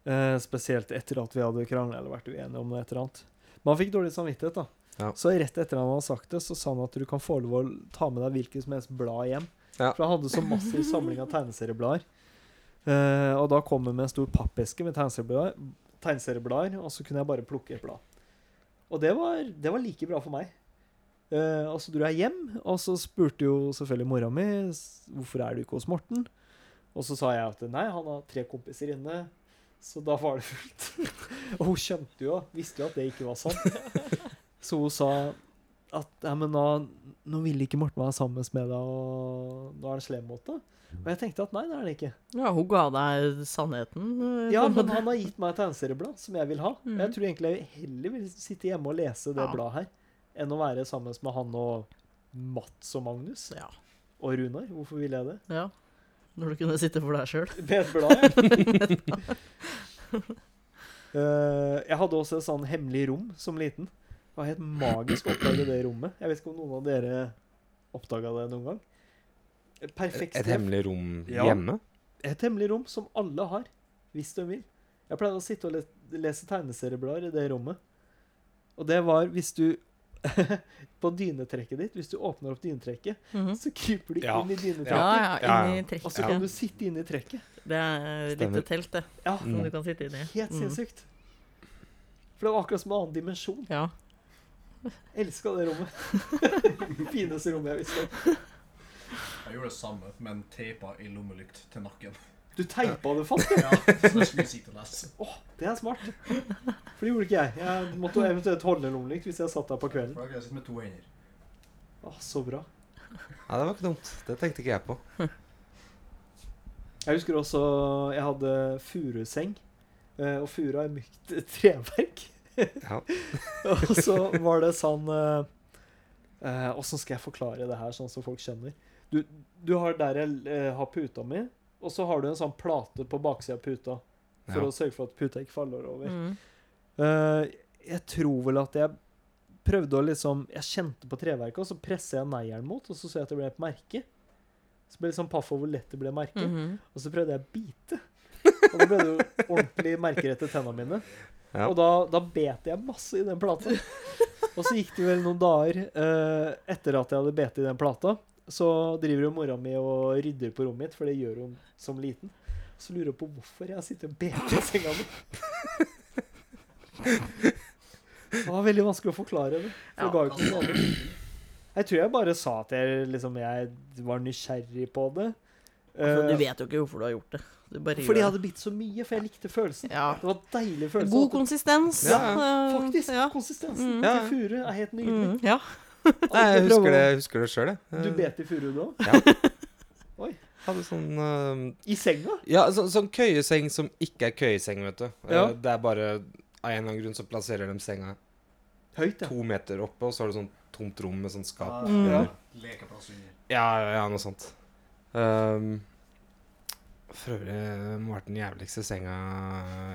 Eh, spesielt etter at vi hadde krangla eller vært uenige om noe et eller annet. Men han fikk dårlig samvittighet, da. Ja. Så rett etter han hadde sagt det, så sa han at du kan få lov å ta med deg hvilket som helst blad hjem. Ja. For han hadde så massiv samling av tegneserieblader. Eh, og da kom han med en stor pappeske med tegneserieblader, tegneserieblader, og så kunne jeg bare plukke et blad. Og det var, det var like bra for meg. Eh, og så dro jeg hjem, og så spurte jo selvfølgelig mora mi hvorfor er du ikke hos Morten. Og så sa jeg at nei, han har tre kompiser inne, så da var det fullt. og hun skjønte jo, visste jo at det ikke var sant. så hun sa at ja, men nå, nå vil ikke Morten være sammen med deg, og nå er han slem mot deg. Og jeg tenkte at nei, det er han ikke. Ja, hun ga deg sannheten. eh, Ja, men han har gitt meg et tegneserieblad som jeg vil ha. Mm. Jeg tror egentlig jeg heller vil sitte hjemme og lese det Ja. bladet her, enn å være sammen med han og Mats og Magnus. Ja. Og Runar. Hvorfor vil jeg det? ja. Når du kunne sitte for deg sjøl. Med et blad, ja. Eh, jeg hadde også et sånn hemmelig rom som liten. Det var helt magisk å oppdage det rommet. Jeg vet ikke om noen av dere oppdaga det noen gang. Perfekt et hemmelig rom Ja. hjemme. Et hemmelig rom som alle har, hvis de vil. Jeg pleide å sitte og lese tegneserieblader i det rommet. Og det var hvis du På dynetrekket ditt, hvis du åpner opp dynetrekket, Mhm. så kryper du Ja. inn i dynetrekket. ja, Ja, inn i trekket. Og så kan du sitte inne i trekket. Det er litt Stemmer. lite telt, det, Ja, som Mm. du kan sitte inni. Helt Mm. sinnssykt. For det var akkurat som en annen dimensjon. Ja. Elska det rommet. Fineste rommet jeg visste om. Jeg gjorde det samme, men teipa i lommelykt til nakken. Du teipa det fast, ja. Ja, så jeg skulle sitte og lese. Det er smart. For det gjorde ikke jeg. Jeg måtte eventuelt holde lommelykt hvis jeg satt der på kvelden. For da jeg sitte med to hender. Åh, så bra. Ja, det var ikke dumt. Det tenkte ikke jeg på. Jeg husker også jeg hadde furuseng. eh, Og fura er mykt treverk. Ja. og så var det sånn eh, Åssen skal jeg forklare det her, sånn som folk skjønner? Du, du har der jeg eh, har puta mi, og så har du en sånn plate på baksida av puta for Ja. å sørge for at puta ikke faller over. Mm. Uh, jeg tror vel at jeg prøvde å liksom Jeg kjente på treverket, og så presser jeg neieren mot, og så ser jeg at det ble et merke. Så ble jeg liksom paff over hvor lett det ble merke. Mhm. Og så prøvde jeg å bite. Og da ble det jo ordentlig merker etter tenna mine. Ja. Og da, da bet jeg masse i den plata. Og så gikk det vel noen dager uh, etter at jeg hadde bet i den plata. Så driver jo mora mi og rydder på rommet mitt, for det gjør hun som liten. Så lurer hun på hvorfor jeg sitter og bet i senga mi. Det var veldig vanskelig å forklare det. For ja, ga jo ikke noe annet. Jeg tror jeg bare sa at jeg, liksom, jeg var nysgjerrig på det. Altså, Eh, du vet jo ikke hvorfor du har gjort det. Du bare fordi jeg hadde bitt så mye, for jeg likte følelsen. Ja. Det var deilig følelse. God konsistens. Ja, eh, Faktisk. Ja. Konsistensen Mm. Til furu er helt nydelig. Mm, ja. Nei, jeg husker det, jeg husker det sjøl, jeg. Du bet i furu Oi. Hadde sånn uh, I senga? Ja, så, sånn køyeseng som ikke er køyeseng, vet du. Eh, Ja. Det er bare Av en eller annen grunn så plasserer de senga Høyt, ja. to meter oppe, og så har du sånn tomt rom med sånn skap. Mm. under. Lekeplass under. Ja, ja, noe sånt. Um, for øvrig må ha vært den jævligste senga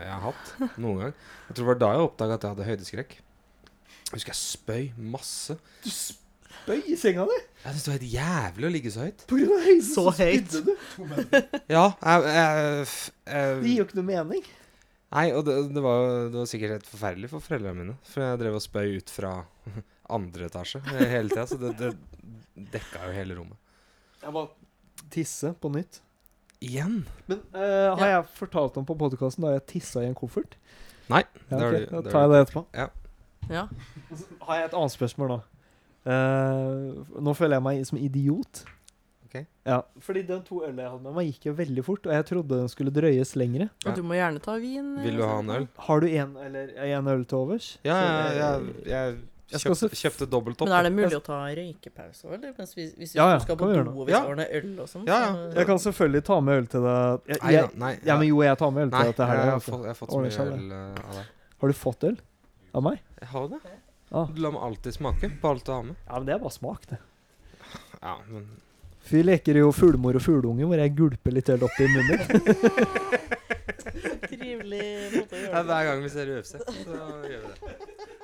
jeg har hatt noen gang. Jeg tror det var da jeg oppdaga at jeg hadde høydeskrekk. Jeg husker jeg spøy masse. Du spøy i senga di Jeg syntes det var helt jævlig å ligge så høyt. på grunn av høyden. Så høyt. spydde du. To meter. Ja, jeg, jeg, jeg, Det gir jo ikke noe mening. Nei, og det, det, var, det var sikkert helt forferdelig for foreldrene mine. For jeg drev og spøy ut fra andre etasje hele tida, så det, det dekka jo hele rommet. Jeg må tisse på nytt. Igjen? Men uh, har jeg fortalt om på podkasten da jeg tissa i en koffert? Nei. Ja, det har du- Da tar jeg det etterpå. Ja. Og så har jeg et annet spørsmål da. Eh, nå føler jeg meg som idiot. Okay. Ja, fordi den to ølene jeg hadde med meg, gikk jo veldig fort, og jeg trodde den skulle drøyes lengre. Ja. Og du må gjerne ta vin. Vil du ha en øl? Har du en, eller, en øl til overs? Ja, ja, ja, jeg- jeg, Jeg kjøpte, kjøpte dobbelt opp. Men er det mulig å ta røykepause òg, eller? Mens hvis, hvis Ja, ja, du skal på do og vi Ja. skal ordne øl og sånn? Ja, ja. Jeg kan selvfølgelig ta med øl til deg. Jeg, jeg, nei. ja, men jo, jeg tar med øl til deg til jeg, helga. fått, jeg har fått så mye øl eh, av deg. Har du fått øl? Av meg? Jeg har det. Ah. Du lar meg alltid smake på alt du har med. Ja, men det er bare smak, det. Ja, men vi leker jo fuglemor og fugleunge, hvor jeg gulper litt øl oppi munnen. Trivelig måte å gjøre det Hver gang vi ser UFC, så gjør vi det.